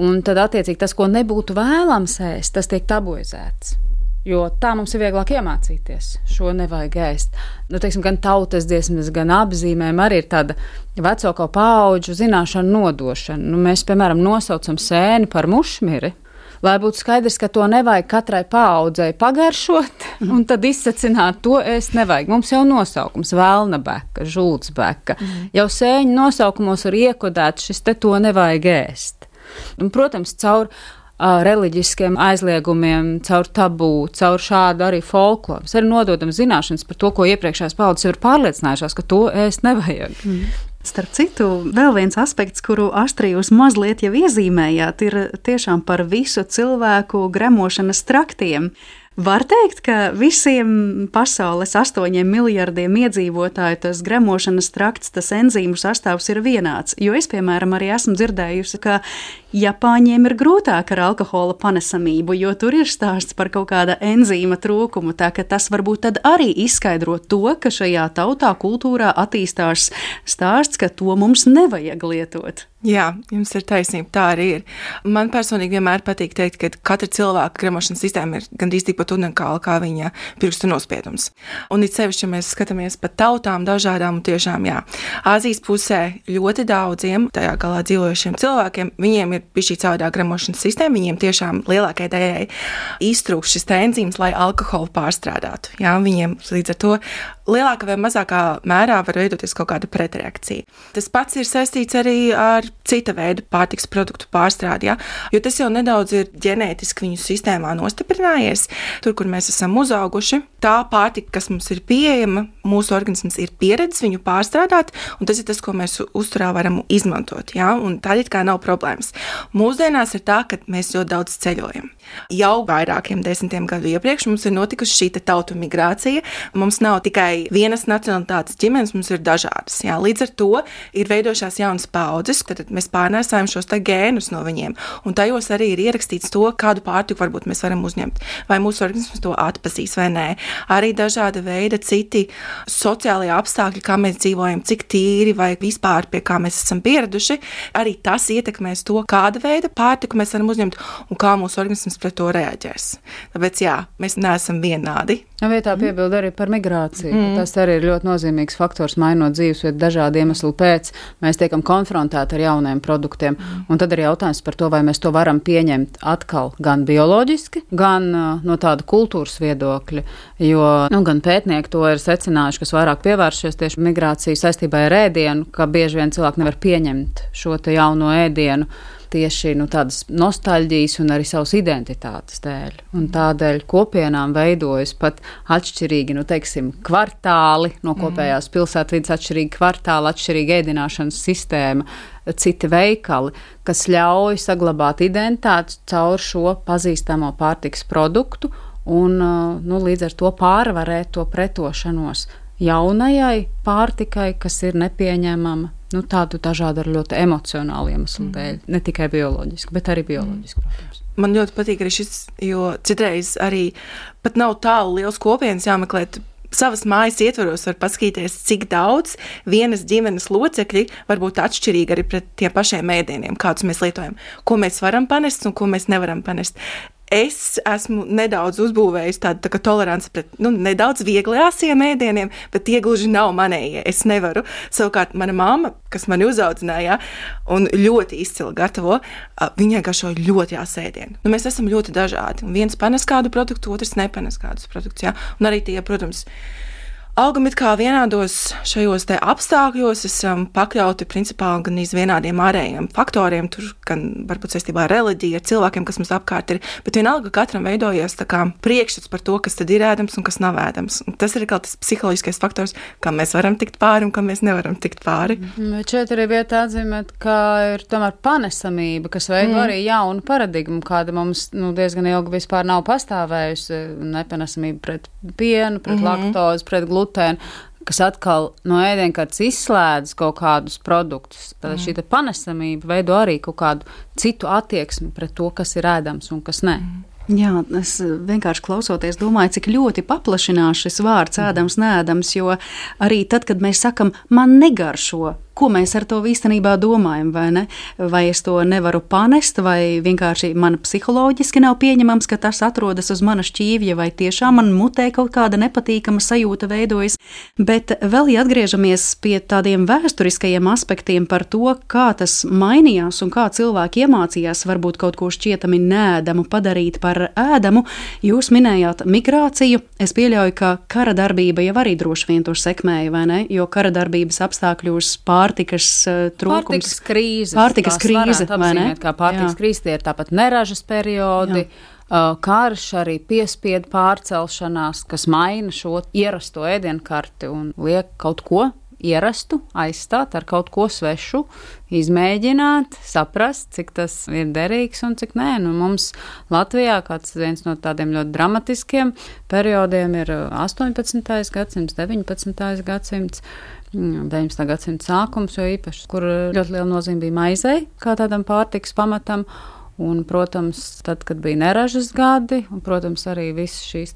Un tad, attiecīgi, tas, ko nebūtu vēlams ēst, tas tiek tabuizēts. Jo tā mums ir vieglāk iemācīties. Šo nevajag ēst. Nu, teiksim, gan tautas dziesmas, gan apzīmēm arī ir tāda vecāko pauģu zināšanu nodošana. Nu, mēs, piemēram, nosaucam sēni par mušmiri. Lai būtu skaidrs, ka to nevajag katrai paudzei pagaršot, un tad izsacināt to ēst nevajag. Mums jau nosaukums - vēlna beka, žults beka. Mm. Jau sēņu nosaukumos ir iekodēts šis te to nevajag ēst. Un, protams, caur reliģiskiem aizliegumiem, caur tabū, caur šādu arī folkloru. Arī nododam zināšanas par to, ko iepriekšējās paudzes ir pārliecinājušās, ka to ēst nevajag. Mm. Starp citu, vēl viens aspekts, kuru Astrījus mazliet jau iezīmējāt, ir tiešām par visu cilvēku gremošanas traktiem. Var teikt, ka visiem pasaules astoņiem miljardiem iedzīvotāju tas gremošanas trakts, tas enzīmu sastāvs ir vienāds. Jo es, piemēram, arī esmu dzirdējusi, ka Japāņiem ir grūtāk ar alkohola panesamību, jo tur ir stāsts par kaut kāda enzīma trūkumu. Tā ka tas varbūt arī izskaidro to, ka šajā tautā, kultūrā attīstās stāsts, ka to mums nevajag lietot. Jā, jums ir taisnība. Tā arī ir. Man personīgi vienmēr patīk teikt, ka katra cilvēka gremošanas sistēma ir gandrīz tikpat unikāla kā viņa pirkstu nospiedums. Un it sevišķi, ja mēs skatāmies pa tautām, dažādām, un tiešām, jā, Āzijas pusē ļoti daudziem tajā galā dzīvojušiem cilvēkiem, viņiem ir bija šī caurā gremošanas sistēma, viņiem tiešām lielākajai daļai iztrūkst šis enzīms, lai alkoholu pārstrādātu. Jā, viņiem līdz ar to lielākā vai mazākā mērā var veidoties kaut kāda pretreakcija. Tas pats ir saistīts arī ar cita veida pārtiks produktu pārstrādi, ja? jo tas jau nedaudz ir ģenētiski viņu sistēmā nostiprinājies. Tur, kur mēs esam uzauguši, tā pārtika, kas mums ir pieejama, mūsu organisms ir pieredzējis viņu pārstrādāt, un tas ir tas, ko mēs uzturā varam izmantot. Ja? Tā ir kā nav problēmas. Mūsdienās ir tā, ka mēs ļoti daudz ceļojam. Jau vairākiem desmitiem gadu iepriekš mums ir notikusi šī tautu migrācija. Mums nav tikai vienas nacionalitātes ģimenes, mums ir dažādas. Jā. Līdz ar to ir veidojušās jaunas paudzes, tad mēs pārnēsājam šos gēnus no viņiem. Un tajos arī ir ierakstīts to, kādu pārtiku varbūt mēs varam uzņemt. Vai mūsu organisms to atpazīs vai nē. Arī dažāda veida citi sociālie apstākļi, kā mēs dzīvojam, cik tīri vai vispār pie kā mēs esam pieraduši. Arī tas ietekmēs to, kāda veida pārtiku mēs varam uzņemt un kā mūsu organisms pret to reaģēs. Tāpēc jā, mēs neesam vienādi. Vietā mhm. piebildu arī par migrāciju. Mm. Tas arī ir ļoti nozīmīgs faktors, mainot dzīvesvietu dažādu iemeslu pēc. Mēs tiekam konfrontēti ar jauniem produktiem. Mm. Un tad ir jautājums par to, vai mēs to varam pieņemt atkal gan bioloģiski, gan uh, no tāda kultūras viedokļa. Jo nu, gan pētnieki to ir secinājuši, kas vairāk pievēršies tieši migrāciju saistībā ar ēdienu, ka bieži vien cilvēki nevar pieņemt šo jauno ēdienu tieši nu, tādas nostalģijas un arī savas identitātes dēļ. Un tādēļ kopienām veidojas pat atšķirīgi, nu, teiksim, kvartāli no mhm. kopējās pilsētvidas, atšķirīgi kvartāli, atšķirīga ēdināšanas sistēma, citi veikali, kas ļauj saglabāt identitāti caur šo pazīstamo pārtiks produktu un nu, līdz ar to pārvarēt to pretošanos jaunajai pārtikai, kas ir nepieņemama nu, tādu dažādu ar ļoti emocionālu iemeslu mm. dēļ. Ne tikai bioloģisku, bet arī bioloģisku. Mm. Protams. Man ļoti patīk arī šis, jo citreiz arī pat nav tālu liels kopienas jāmeklē. Savas mājas ietvaros var paskatīties, cik daudz vienas ģimenes locekļi var būt atšķirīgi arī pret tiem pašiem ēdieniem, kādus mēs lietojam, ko mēs varam panest un ko mēs nevaram panest es esmu nedaudz uzbūvējis tādu tā toleranci pret nu, nedaudz vieglākiem ēdieniem, bet tie gluži nav manējie. Es nevaru. Savukārt, mana mamma, kas mani uzaudzināja un ļoti izcili gatavo, viņai garšo ļoti jāsēdienu. Nu, mēs esam ļoti dažādi. Un viens panes kādu produktu, otrs nepanes kādus produktus. Ja? Un arī tie, protams, augam it kā vienādos šajos apstākļos, esam pakļauti principā gan vienādiem ārējiem faktoriem, tur gan varbūt saistībā ar reliģiju, ar cilvēkiem, kas mums apkārt ir, bet vienalga katram veidojies priekšstats par to, kas tad ir ēdams un kas nav ēdams. Un tas ir kā tas psiholoģiskais faktors, kā mēs varam tikt pāri un kā mēs nevaram tikt pāri. Bet šeit arī vieta atzīmēt, ka ir tomēr panesamība, kas veido mm. arī jaunu paradigmu, kāda mums nu, diezgan ilgi vispār nav pastāvējusi. Nepanesamība pret pienu, pret mm -hmm. laktozi, pret glutēnu glutēnu, kas atkal no ēdienkartes izslēdz kaut kādus produktus. Tad mm. šī panesamība veido arī kaut kādu citu attieksmi pret to, kas ir ēdams un kas nē. Mm. Jā, es vienkārši klausoties, domāju, cik ļoti paplašinās šis vārds ēdams, nēdams, jo arī tad, kad mēs sakam, man negaršo, ko mēs ar to īstenībā domājam, vai ne? Vai es to nevaru panest, vai vienkārši man psiholoģiski nav pieņemams, ka tas atrodas uz mana šķīvja, vai tiešām man mutē kaut kāda nepatīkama sajūta veidojas. Bet vēl ja atgriežamies pie tādiem vēsturiskajiem aspektiem par to, kā tas mainījās un kā cilvēki iemācījās varbūt kaut ko šķietami nēdamu padarīt par ēdamu, jūs minējāt migrāciju. Es pieļauju, ka kara darbība jau arī droši vien to sekmēja, vai ne? Jo kara darbības apstākļos pār pārtikas uh, trūkums. Pārtikas krīze. Pārtikas krīze, vai ne? Kā pārtikas krīze, tie ir tāpat neražas periodi. Jā. Uh, karš arī piespiedu pārcelšanās, kas maina šo ierasto ēdienkarti un liek kaut ko ierastu, aizstāt ar kaut ko svešu, izmēģināt, saprast, cik tas ir derīgs un cik nē. Nu, mums Latvijā kāds viens no tādiem ļoti dramatiskiem periodiem ir 18. gadsimts, 19. gadsimts. 19. gadsimta sākums, jo īpaši, kur ļoti liela nozīme bija maizei, kā tādam pārtiks pamatam. Un, protams, tad, kad bija neražas gadi, un, protams, arī visas šīs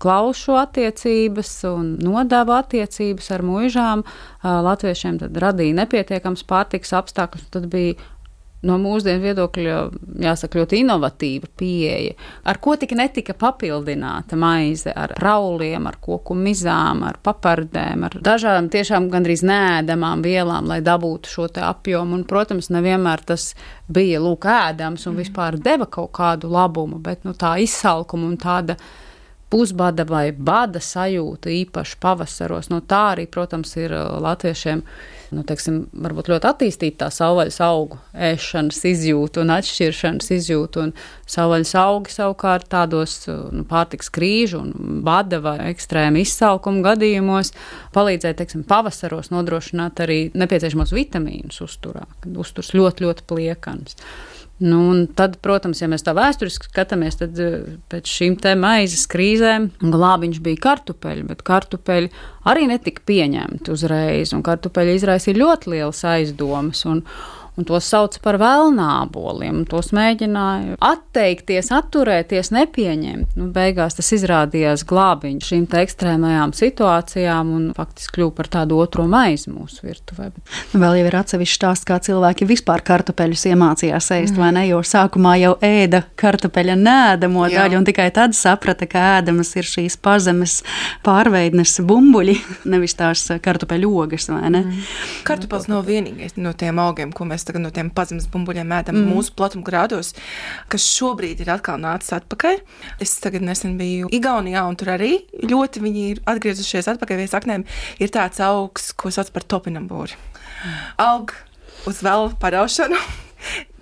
klaušu attiecības un nodevu attiecības ar mūžām, latviešiem radīja nepietiekams pārtiks apstākļus. Tad bija no mūsdienu viedokļa, jāsaka, ļoti inovatīva pieeja, ar ko tik netika papildināta maize, ar rauliem, ar koku mizām, ar papardēm, ar dažādām tiešām gandrīz nēdamām vielām, lai dabūtu šo apjomu. Un, protams, nevienmēr tas bija lūk ēdams un vispār deva kaut kādu labumu, bet nu, tā izsalkuma un tāda pusbada vai bada sajūta, īpaši pavasaros. No tā arī, protams, ir latviešiem nu, teiksim, ļoti attīstīta tā savvaļas augu ēšanas izjūta un atšķiršanas izjūta. Un savvaļas augi savukārt tādos nu, pārtiks krīžu un bada vai ekstrēma izsalkuma gadījumos palīdzēja, teiksim, pavasaros nodrošināt arī nepieciešamos vitamīnus uzturā, kad uzturs ļoti, ļoti pliekans. Nu, tad, protams, ja mēs tā vēsturiski skatāmies, tad eh, pēc šīm maizes krīzēm glābiņš bija kartupeļi, bet kartupeļi arī netika pieņemti uzreiz, kartupeļi izraisīja ļoti lielas aizdomas. Un, un tos sauca par vēlnāboliem. Tos mēģināja atteikties, atturēties, nepieņemt. Nu, beigās tas izrādījās glābiņš šīm ekstrēmajām situācijām un faktiski kļuva par tādu otro maizi mūsu virtuvē. Nu, vēl jau ir atsevišķi stāsts, kā cilvēki vispār kartupeļus iemācījās ēst, mm. vai ne? Jo sākumā jau ēda kartupeļa nēdamo daļu, un tikai tad saprata, ka ēdamas ir šīs pazemes pārveidnes bumbuļi, nevis tās kartupeļu ogas, vai ne? Mm. Kartupels nav vienīgais no tiem augiem, ko mēs tagad no tiem pazemes bumbuļiem mētam mm. mūsu platumgrādos, kas šobrīd ir atkal nācis atpakaļ. Es tagad nesen biju Igaunijā, un tur arī ļoti viņi ir atgriezušies atpakaļ pie saknēm. Ir tāds augs, ko sauc par topinambūri. Aug uz vēl paraušanu.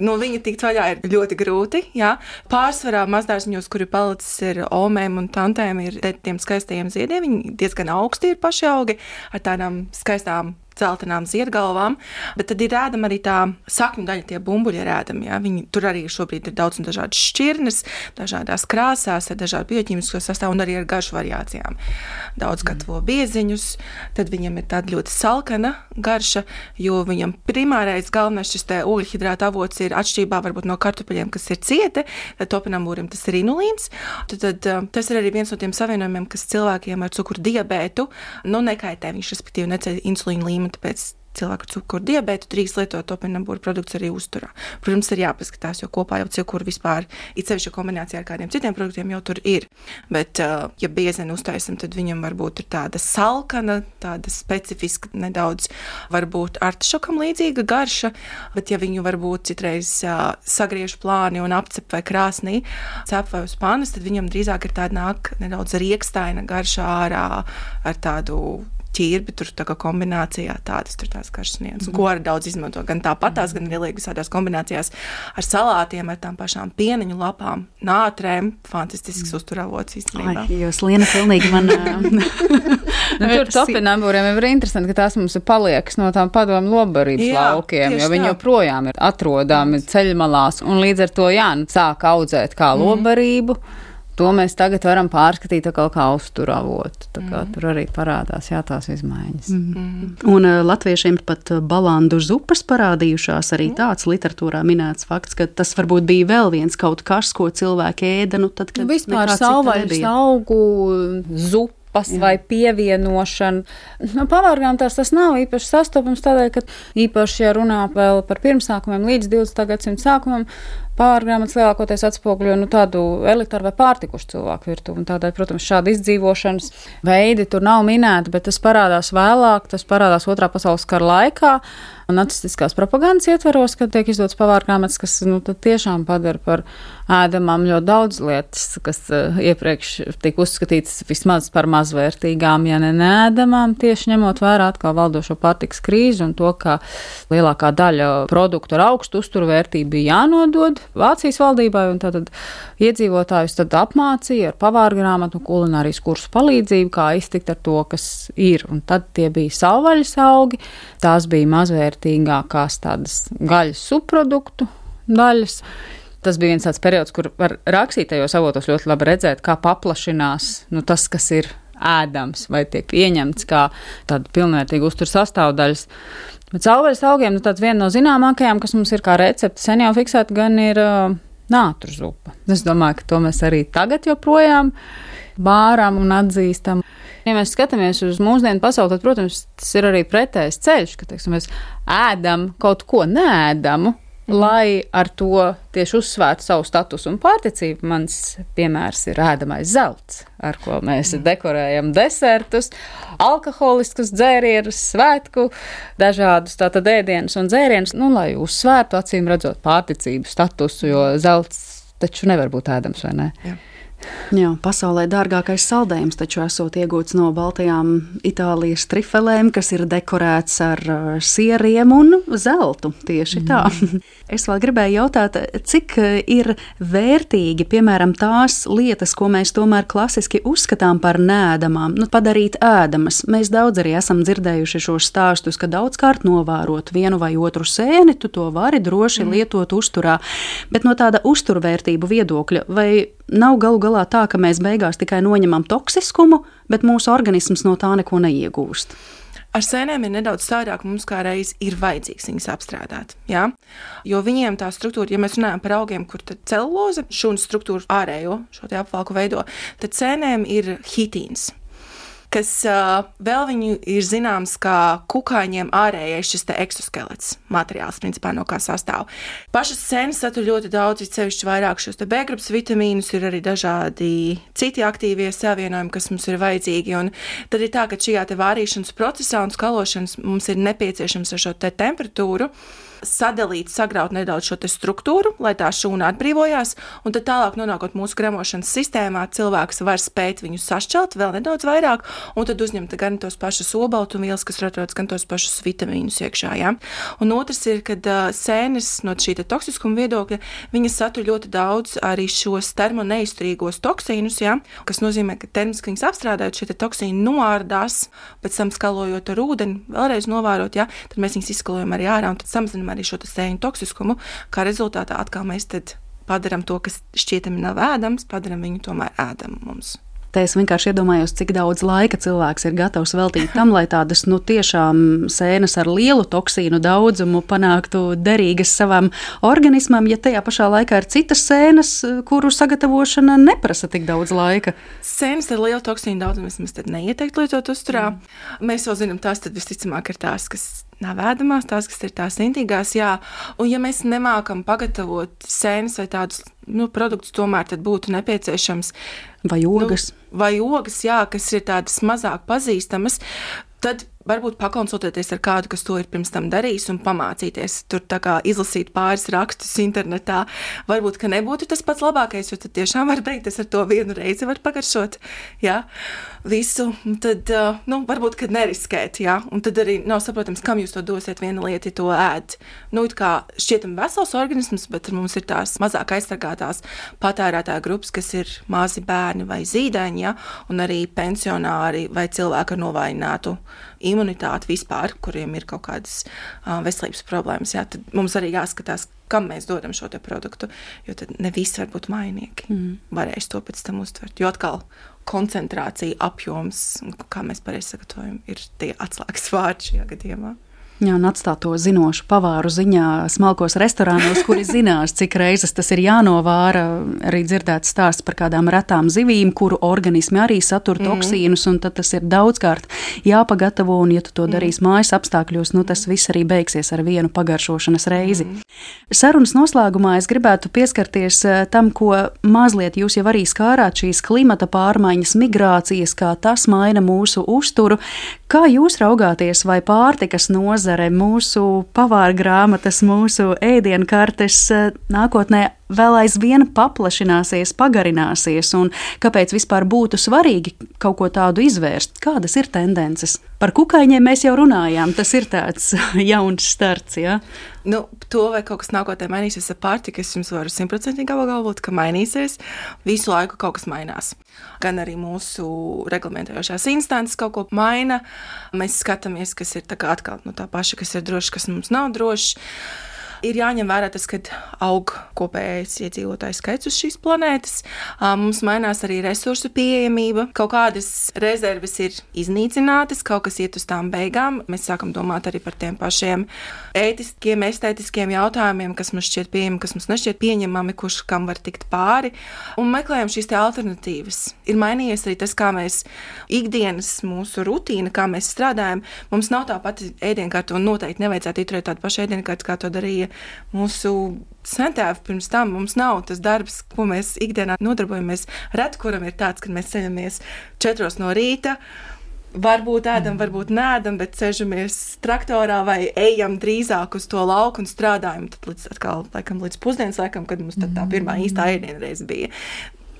No viņa tikt vaļā ir ļoti grūti. Jā. Pārsvarā mazdārziņos, kuri palicis ar omēm un tantēm, ir tiem skaistajiem ziediem. Viņi diezgan augsti ir paši augi ar tādām skaistām celtenām ziedgalvām, bet tad ir rādama arī tā sakņu daļa, tie bumbuļi ir rādami. Ja? Viņi tur arī šobrīd ir daudz un dažādas šķirnes, dažādās krāsās, ar dažādu bioķīmisko sastāvu un arī ar garšu variācijām. Daudz mm. gatavo bieziņus, tad viņam ir tāda ļoti salkana garša, jo viņam primārais galvenais šis ogļhidrāta avots ir atšķirībā varbūt no kartupeļiem, kas ir cieti, tad topinambūrim tas ir inulīns. Tad, tad, uh, tas ir arī viens no tiem savienojumiem, kas cilvēkiem ar cukuru diabētu nu, nekaitē. Viņš respektīvi neceļ insulīnu līmeni līmeni, tāpēc cilvēku ar cukuru diabetu drīkst lietot topinambūru produktus arī uzturā. Protams, ir jāpaskatās, jo kopā jau cukuru vispār, it sevišķi kombinācijā ar kādiem citiem produktiem jau tur ir. Bet, uh, ja biezeni uztaisam, tad viņam varbūt ir tāda salkana, tāda specifiska, nedaudz varbūt artišokam līdzīga garša, bet ja viņu varbūt citreiz uh, sagriež plāni un apcep vai krāsnī, cep vai uz panas, tad viņam drīzāk ir tāda nāk nedaudz riekstaina garša ārā ar tādu ķirbi, tur tā kā kombinācijā tādas tur tās karšas nianses, mm. ko arī daudz izmanto. Gan tāpatās, mm. gan arī visādās kombinācijās ar salātiem, ar tām pašām pieniņu lapām, nātrēm. Fantastisks mm. uzturavots īstenībā. Ai, jūs liena pilnīgi man. nu, tur topinambūriem ir interesanti, ka tās mums ir paliekas no tām padomu lobarības jā, laukiem, jo viņi tā. joprojām ir atrodami ceļmalās, un līdz ar to, jā, nu, sāk audzēt kā mm. lobarību. To mēs tagad varam pārskatīt kā, kā uzturavotu. Mm. Tur arī parādās jā, tās izmaiņas. Mm. Un uh, latviešiem pat uh, balandu zupas parādījušās. Arī mm. tāds literatūrā minēts fakts, ka tas varbūt bija vēl viens kaut kas, ko cilvēki ēda. Nu, tad, kad nu, vispār savvaļas augu zupa lapas Jā. vai pievienošana. Nu, pavārgām tās tas nav īpaši sastopams tādēļ, ka īpaši, ja runā vēl par pirmsākumiem līdz 20. gadsimta sākumam, pārgrāmatas lielākoties atspoguļo nu, tādu elitāru vai pārtikušu cilvēku virtuvi. Tādēļ, protams, šādi izdzīvošanas veidi tur nav minēti, bet tas parādās vēlāk, tas parādās Otrā pasaules kara laikā. Nacistiskās propagandas ietvaros, kad tiek izdots pavārgrāmatas, kas nu, tiešām padara par ēdamām ļoti daudz lietas, kas uh, iepriekš tika uzskatītas vismaz par mazvērtīgām, ja ne nēdamām, tieši ņemot vērā atkal valdošo pārtiks krīzi un to, ka lielākā daļa produktu ar augstu uzturvērtību bija jānodod Vācijas valdībai, un tad iedzīvotājus tad apmācīja ar pavāru grāmatu un kulinārijas kursu palīdzību, kā iztikt ar to, kas ir. Un tad tie bija savvaļas augi, tās bija mazvērtīgākās tādas gaļas subproduktu daļas. Tas bija viens tāds periods, kur var rakstītajos avotos ļoti labi redzēt, kā paplašinās nu, tas, kas ir ēdams vai tiek pieņemts kā tāda pilnvērtīga uzturu sastāvdaļas. Bet cauvaļas augiem, nu viena no zināmākajām, kas mums ir kā recepte sen jau fiksēta, gan ir uh, nātru zupa. Es domāju, ka to mēs arī tagad joprojām bāram un atzīstam. Ja mēs skatāmies uz mūsdienu pasauli, tad, protams, tas ir arī pretējs ceļš, ka teiksim, mēs ēdam kaut ko nēdamu, Mm. lai ar to tieši uzsvērtu savu statusu un pārticību. Mans piemērs ir ēdamais zelts, ar ko mēs mm. dekorējam desertus, alkoholiskus dzērienus, svētku, dažādus tātad ēdienus un dzērienus, nu, lai uzsvērtu acīm redzot pārticību statusu, jo zelts taču nevar būt ēdams, vai ne? Jā. Jā, pasaulē dārgākais saldējums taču esot iegūts no Baltijām Itālijas trifelēm, kas ir dekorēts ar uh, sieriem un zeltu. Tieši mm. tā. Es vēl gribēju jautāt, cik uh, ir vērtīgi, piemēram, tās lietas, ko mēs tomēr klasiski uzskatām par nēdamām, nu, padarīt ēdamas. Mēs daudz arī esam dzirdējuši šos stāstus, ka daudzkārt novērot vienu vai otru sēni, tu to vari droši mm. lietot uzturā. Bet no tāda uzturvērtību viedokļa, vai nav galu galā tā, ka mēs beigās tikai noņemam toksiskumu, bet mūsu organisms no tā neko neiegūst. Ar sēnēm ir nedaudz savādāk. Mums kā reiz ir vajadzīgs viņas apstrādāt. Ja? Jo viņiem tā struktūra, ja mēs runājam par augiem, kur celuloze, šūnu struktūru ārējo šo apvalku veido, tad sēnēm ir hitīns kas uh, vēl viņu ir zināms kā kukaiņiem ārējais šis eksoskelets materiāls, principā no kā sastāv. Pašas sēnes satur ļoti daudz, it sevišķi vairāk šos te B-grupas vitamīnus, ir arī dažādi citi aktīvie savienojumi, kas mums ir vajadzīgi, un tad ir tā, ka šajā te vārīšanas procesā un skalošanas mums ir nepieciešams ar šo te temperatūru sadalīt, sagraut nedaudz šo struktūru, lai tā šūna atbrīvojās, un tad tālāk nonākot mūsu kremošanas sistēmā, cilvēks var spēt viņu sašķelt vēl nedaudz vairāk, un tad uzņemt gan tos pašus olbaltumvielas, kas atrodas, gan tos pašus vitamīnus iekšā. Ja? Un otrs ir, ka uh, sēnes no šī toksiskuma viedokļa, viņas satur ļoti daudz arī šos termoneizturīgos toksīnus, ja? kas nozīmē, ka termiski viņas apstrādājot, šie toksīni noārdās, pēc tam skalojot ar ūdeni, vēlreiz novērot, ja? tad mēs viņus izskalojam arī ārā un samazinām arī šo sēņu toksiskumu, kā rezultātā atkal mēs padarām to, kas šķietami nav ēdams, padarām viņu tomēr ēdamu mums. Te es vienkārši iedomājos, cik daudz laika cilvēks ir gatavs veltīt tam, lai tādas nu, tiešām sēnes ar lielu toksīnu daudzumu panāktu derīgas savam organismam, ja tajā pašā laikā ir citas sēnes, kuru sagatavošana neprasa tik daudz laika. Sēnes ar lielu toksīnu daudzumu mēs neieteiktu lietot uzturā. Mm. Mēs jau zinām, tās visticamāk ir tās, kas nav ēdamās, tās, kas ir tās intīgās, jā. Un ja mēs nemākam pagatavot sēnes vai tādus nu, produktus, tomēr tad būtu nepieciešams. Vai ogas? Nu, vai ogas, jā, kas ir tādas mazāk pazīstamas, tad varbūt pakonsultēties ar kādu, kas to ir pirms tam darījis, un pamācīties. Tur tā kā izlasīt pāris rakstus internetā. Varbūt, ka nebūtu tas pats labākais, jo tad tiešām var teikt, es ar to vienu reizi varu pagaršot. Jā, visu. Tad, nu, varbūt, kad neriskēt, jā. Un tad arī nav saprotams, kam jūs to dosiet. Viena lieta, ja to ēd. Nu, it kā šķietam vesels organisms, bet mums ir tās mazāk aizsargātās patērētāja grupas, kas ir mazi bērni vai zīdaiņi, jā, un arī pensionāri vai cilvēki ar novājinātu imunitāti vispār, kuriem ir kaut kādas veselības problēmas, jā, tad mums arī jāskatās, kam mēs dodam šo produktu. Jo tad ne visi var būt mainīgi. Mm. Varēs to pēc tam uztvert. Jo atkal koncentrācija, apjoms, kā mēs pareizi sagatavojam, ir tie atslēgas vārdi šajā gadījumā. Jā, un atstāt to zinošu pavāru ziņā smalkos restorānos, kuri zinās, cik reizes tas ir jānovāra. Arī dzirdēts stāsts par kādām retām zivīm, kuru organismi arī satur mm. toksīnus, un tas ir daudzkārt jāpagatavo, un ja tu to mm. darīsi mājas apstākļos, nu tas viss arī beigsies ar vienu pagaršošanas reizi. Mm. Sarunas noslēgumā es gribētu pieskarties eh, tam, ko mazliet jūs jau arī skārāt šīs klimata pārmaiņas, migrācijas, kā tas maina mūsu uzturu. Kā jūs raugāties, vai pārtikas nozare, mūsu pavāra grāmatas, mūsu ēdienkartes eh, nākotnē vēl aizvien paplašināsies, pagarināsies, un kāpēc vispār būtu svarīgi kaut ko tādu izvērst? Kādas ir tendences? Par kukaiņiem mēs jau runājām, tas ir tāds jauns starts. Ja? Nu, to, vai kaut kas nākotnē mainīsies ar pārtiku, es jums varu simtprocentīgi apgalvot, ka mainīsies. Visu laiku kaut kas mainās. Gan arī mūsu reglamentējošās instances kaut ko maina. Mēs skatāmies, kas ir tā atkal nu, tā paša, kas ir droši, kas mums nav droši ir jāņem vērā tas, ka aug kopējais iedzīvotāju skaits uz šīs planētas. Mums mainās arī resursu pieejamība. Kaut kādas rezerves ir iznīcinātas, kaut kas iet uz tām beigām. Mēs sākam domāt arī par tiem pašiem ētiskiem, estētiskiem jautājumiem, kas mums šķiet pieejami, kas mums nešķiet pieņemami, kurš kam var tikt pāri. Un meklējam šīs alternatīvas. Ir mainījies arī tas, kā mēs ikdienas mūsu rutīna, kā mēs strādājam. Mums nav tā pati ēdienkarte, un noteikti nevajadzētu ieturēt tādu pašu ēdienkarte, kā to darīja mūsu centēvi pirms tam. Mums nav tas darbs, ko mēs ikdienā nodarbojamies. Reti kuram ir tāds, ka mēs ceļamies četros no rīta. Varbūt ēdam, varbūt nēdam, bet sēžamies traktorā vai ejam drīzāk uz to lauku un strādājam. Tad līdz, atkal, laikam, līdz pusdienas laikam, kad mums tā pirmā īstā ēdienreize bija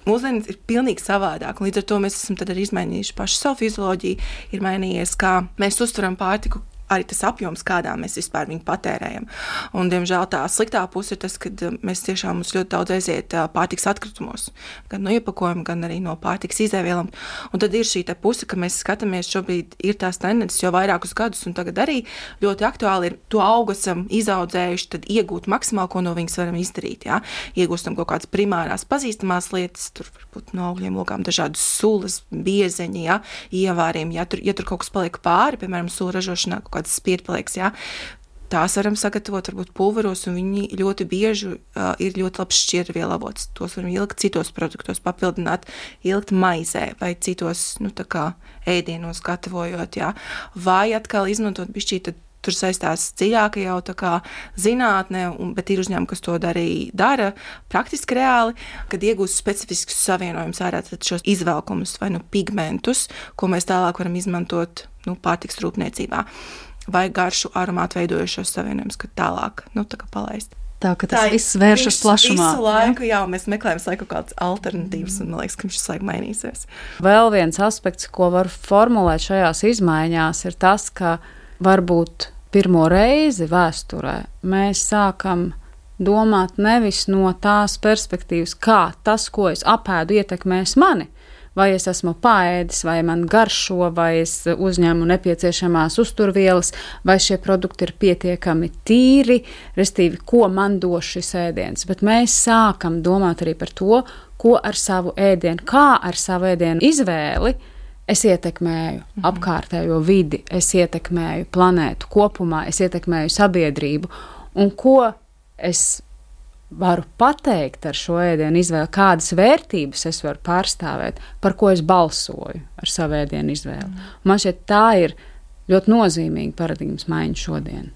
mūsdienas ir pilnīgi savādāk. Līdz ar to mēs esam arī izmainījuši pašu savu fizioloģiju, ir mainījies, kā mēs uztveram pārtiku, arī tas apjoms, kādā mēs vispār viņu patērējam. Un, diemžēl tā sliktā puse ir tas, ka uh, mēs tiešām mums ļoti daudz aiziet uh, pārtiks atkritumos, gan no iepakojuma, gan arī no pārtiks izēvielām. Un tad ir šī puse, ka mēs skatāmies, šobrīd ir tās tendences jau vairākus gadus, un tagad arī ļoti aktuāli ir to augu esam izaudzējuši, tad iegūt maksimāli, ko no viņas varam izdarīt. Jā. Iegūstam kaut kādas primārās pazīstamās lietas, tur varbūt no augļiem logām dažādas sulas, biezeņi, jā, ievāriem, ja tur, ja tur kaut kas paliek pāri, piemēram, sula ražošanā kaut kāds spirtpaliks. Ja? Tās varam sagatavot varbūt pulveros, un viņi ļoti bieži uh, ir ļoti labs šķirvielu avots. Tos varam ielikt citos produktos, papildināt, ielikt maizē vai citos nu, ēdienos, gatavojot. Ja? Vai atkal izmantot bišķīt tur saistās dziļāk jau tā kā zinātnē, un, bet ir uzņēmumi, kas to arī dara praktiski reāli, kad iegūst specifiskus savienojumus ārā šos izvelkumus vai nu pigmentus, ko mēs tālāk varam izmantot nu, pārtiks rūpniecībā vai garšu aromātu veidojošos savienojumus, kad tālāk nu, tā palaist. Tā ka tas tā viss vēršas plašumā. Visu laiku, jā, mēs meklējam laiku kaut kādas alternatīvas, un man liekas, ka šis laiks mainīsies. Vēl viens aspekts, ko var formulēt šajās izmaiņās, ir tas, ka varbūt pirmo reizi vēsturē mēs sākam domāt nevis no tās perspektīvas, kā tas, ko es apēdu, ietekmēs mani, vai es esmu pāēdis, vai man garšo, vai es uzņemu nepieciešamās uzturvielas, vai šie produkti ir pietiekami tīri, restīvi, ko man dos šis ēdiens. Bet mēs sākam domāt arī par to, ko ar savu ēdienu, kā ar savu ēdienu izvēli. Es ietekmēju -hmm. apkārtējo vidi, es ietekmēju planētu kopumā, es ietekmēju sabiedrību, un ko es varu pateikt ar šo ēdienu izvēli, kādas vērtības es varu pārstāvēt, par ko es balsoju ar savu ēdienu izvēli. Mm. Man šķiet, tā ir ļoti nozīmīga paradigmas maiņa šodien.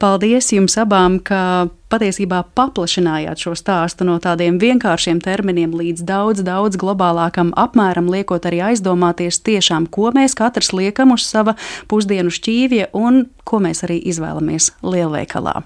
Paldies jums abām, ka patiesībā paplašinājāt šo stāstu no tādiem vienkāršiem terminiem līdz daudz, daudz globālākam apmēram, liekot arī aizdomāties tiešām, ko mēs katrs liekam uz sava pusdienu šķīvja un ko mēs arī izvēlamies lielveikalā.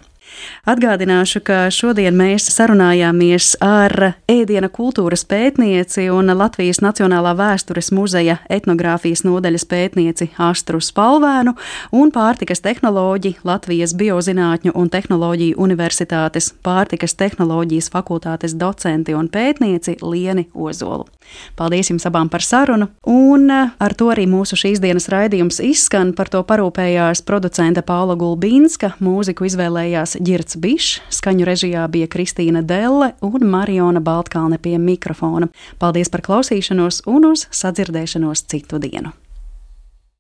Atgādināšu, ka šodien mēs sarunājāmies ar ēdiena kultūras pētnieci un Latvijas Nacionālā vēstures muzeja etnogrāfijas nodaļas pētnieci Astru Spalvēnu un pārtikas tehnoloģi Latvijas Biozinātņu un tehnoloģiju universitātes pārtikas tehnoloģijas fakultātes docenti un pētnieci Lieni Ozolu. Paldies jums abām par sarunu, un ar to arī mūsu šīs dienas raidījums izskan. Par to parūpējās producente Paula Gulbīnska, mūziku izvēlējās Girts Bišs, skaņu režijā bija Kristīna Delle un Mariona Baltkalne pie mikrofona. Paldies par klausīšanos un uz sadzirdēšanos citu dienu!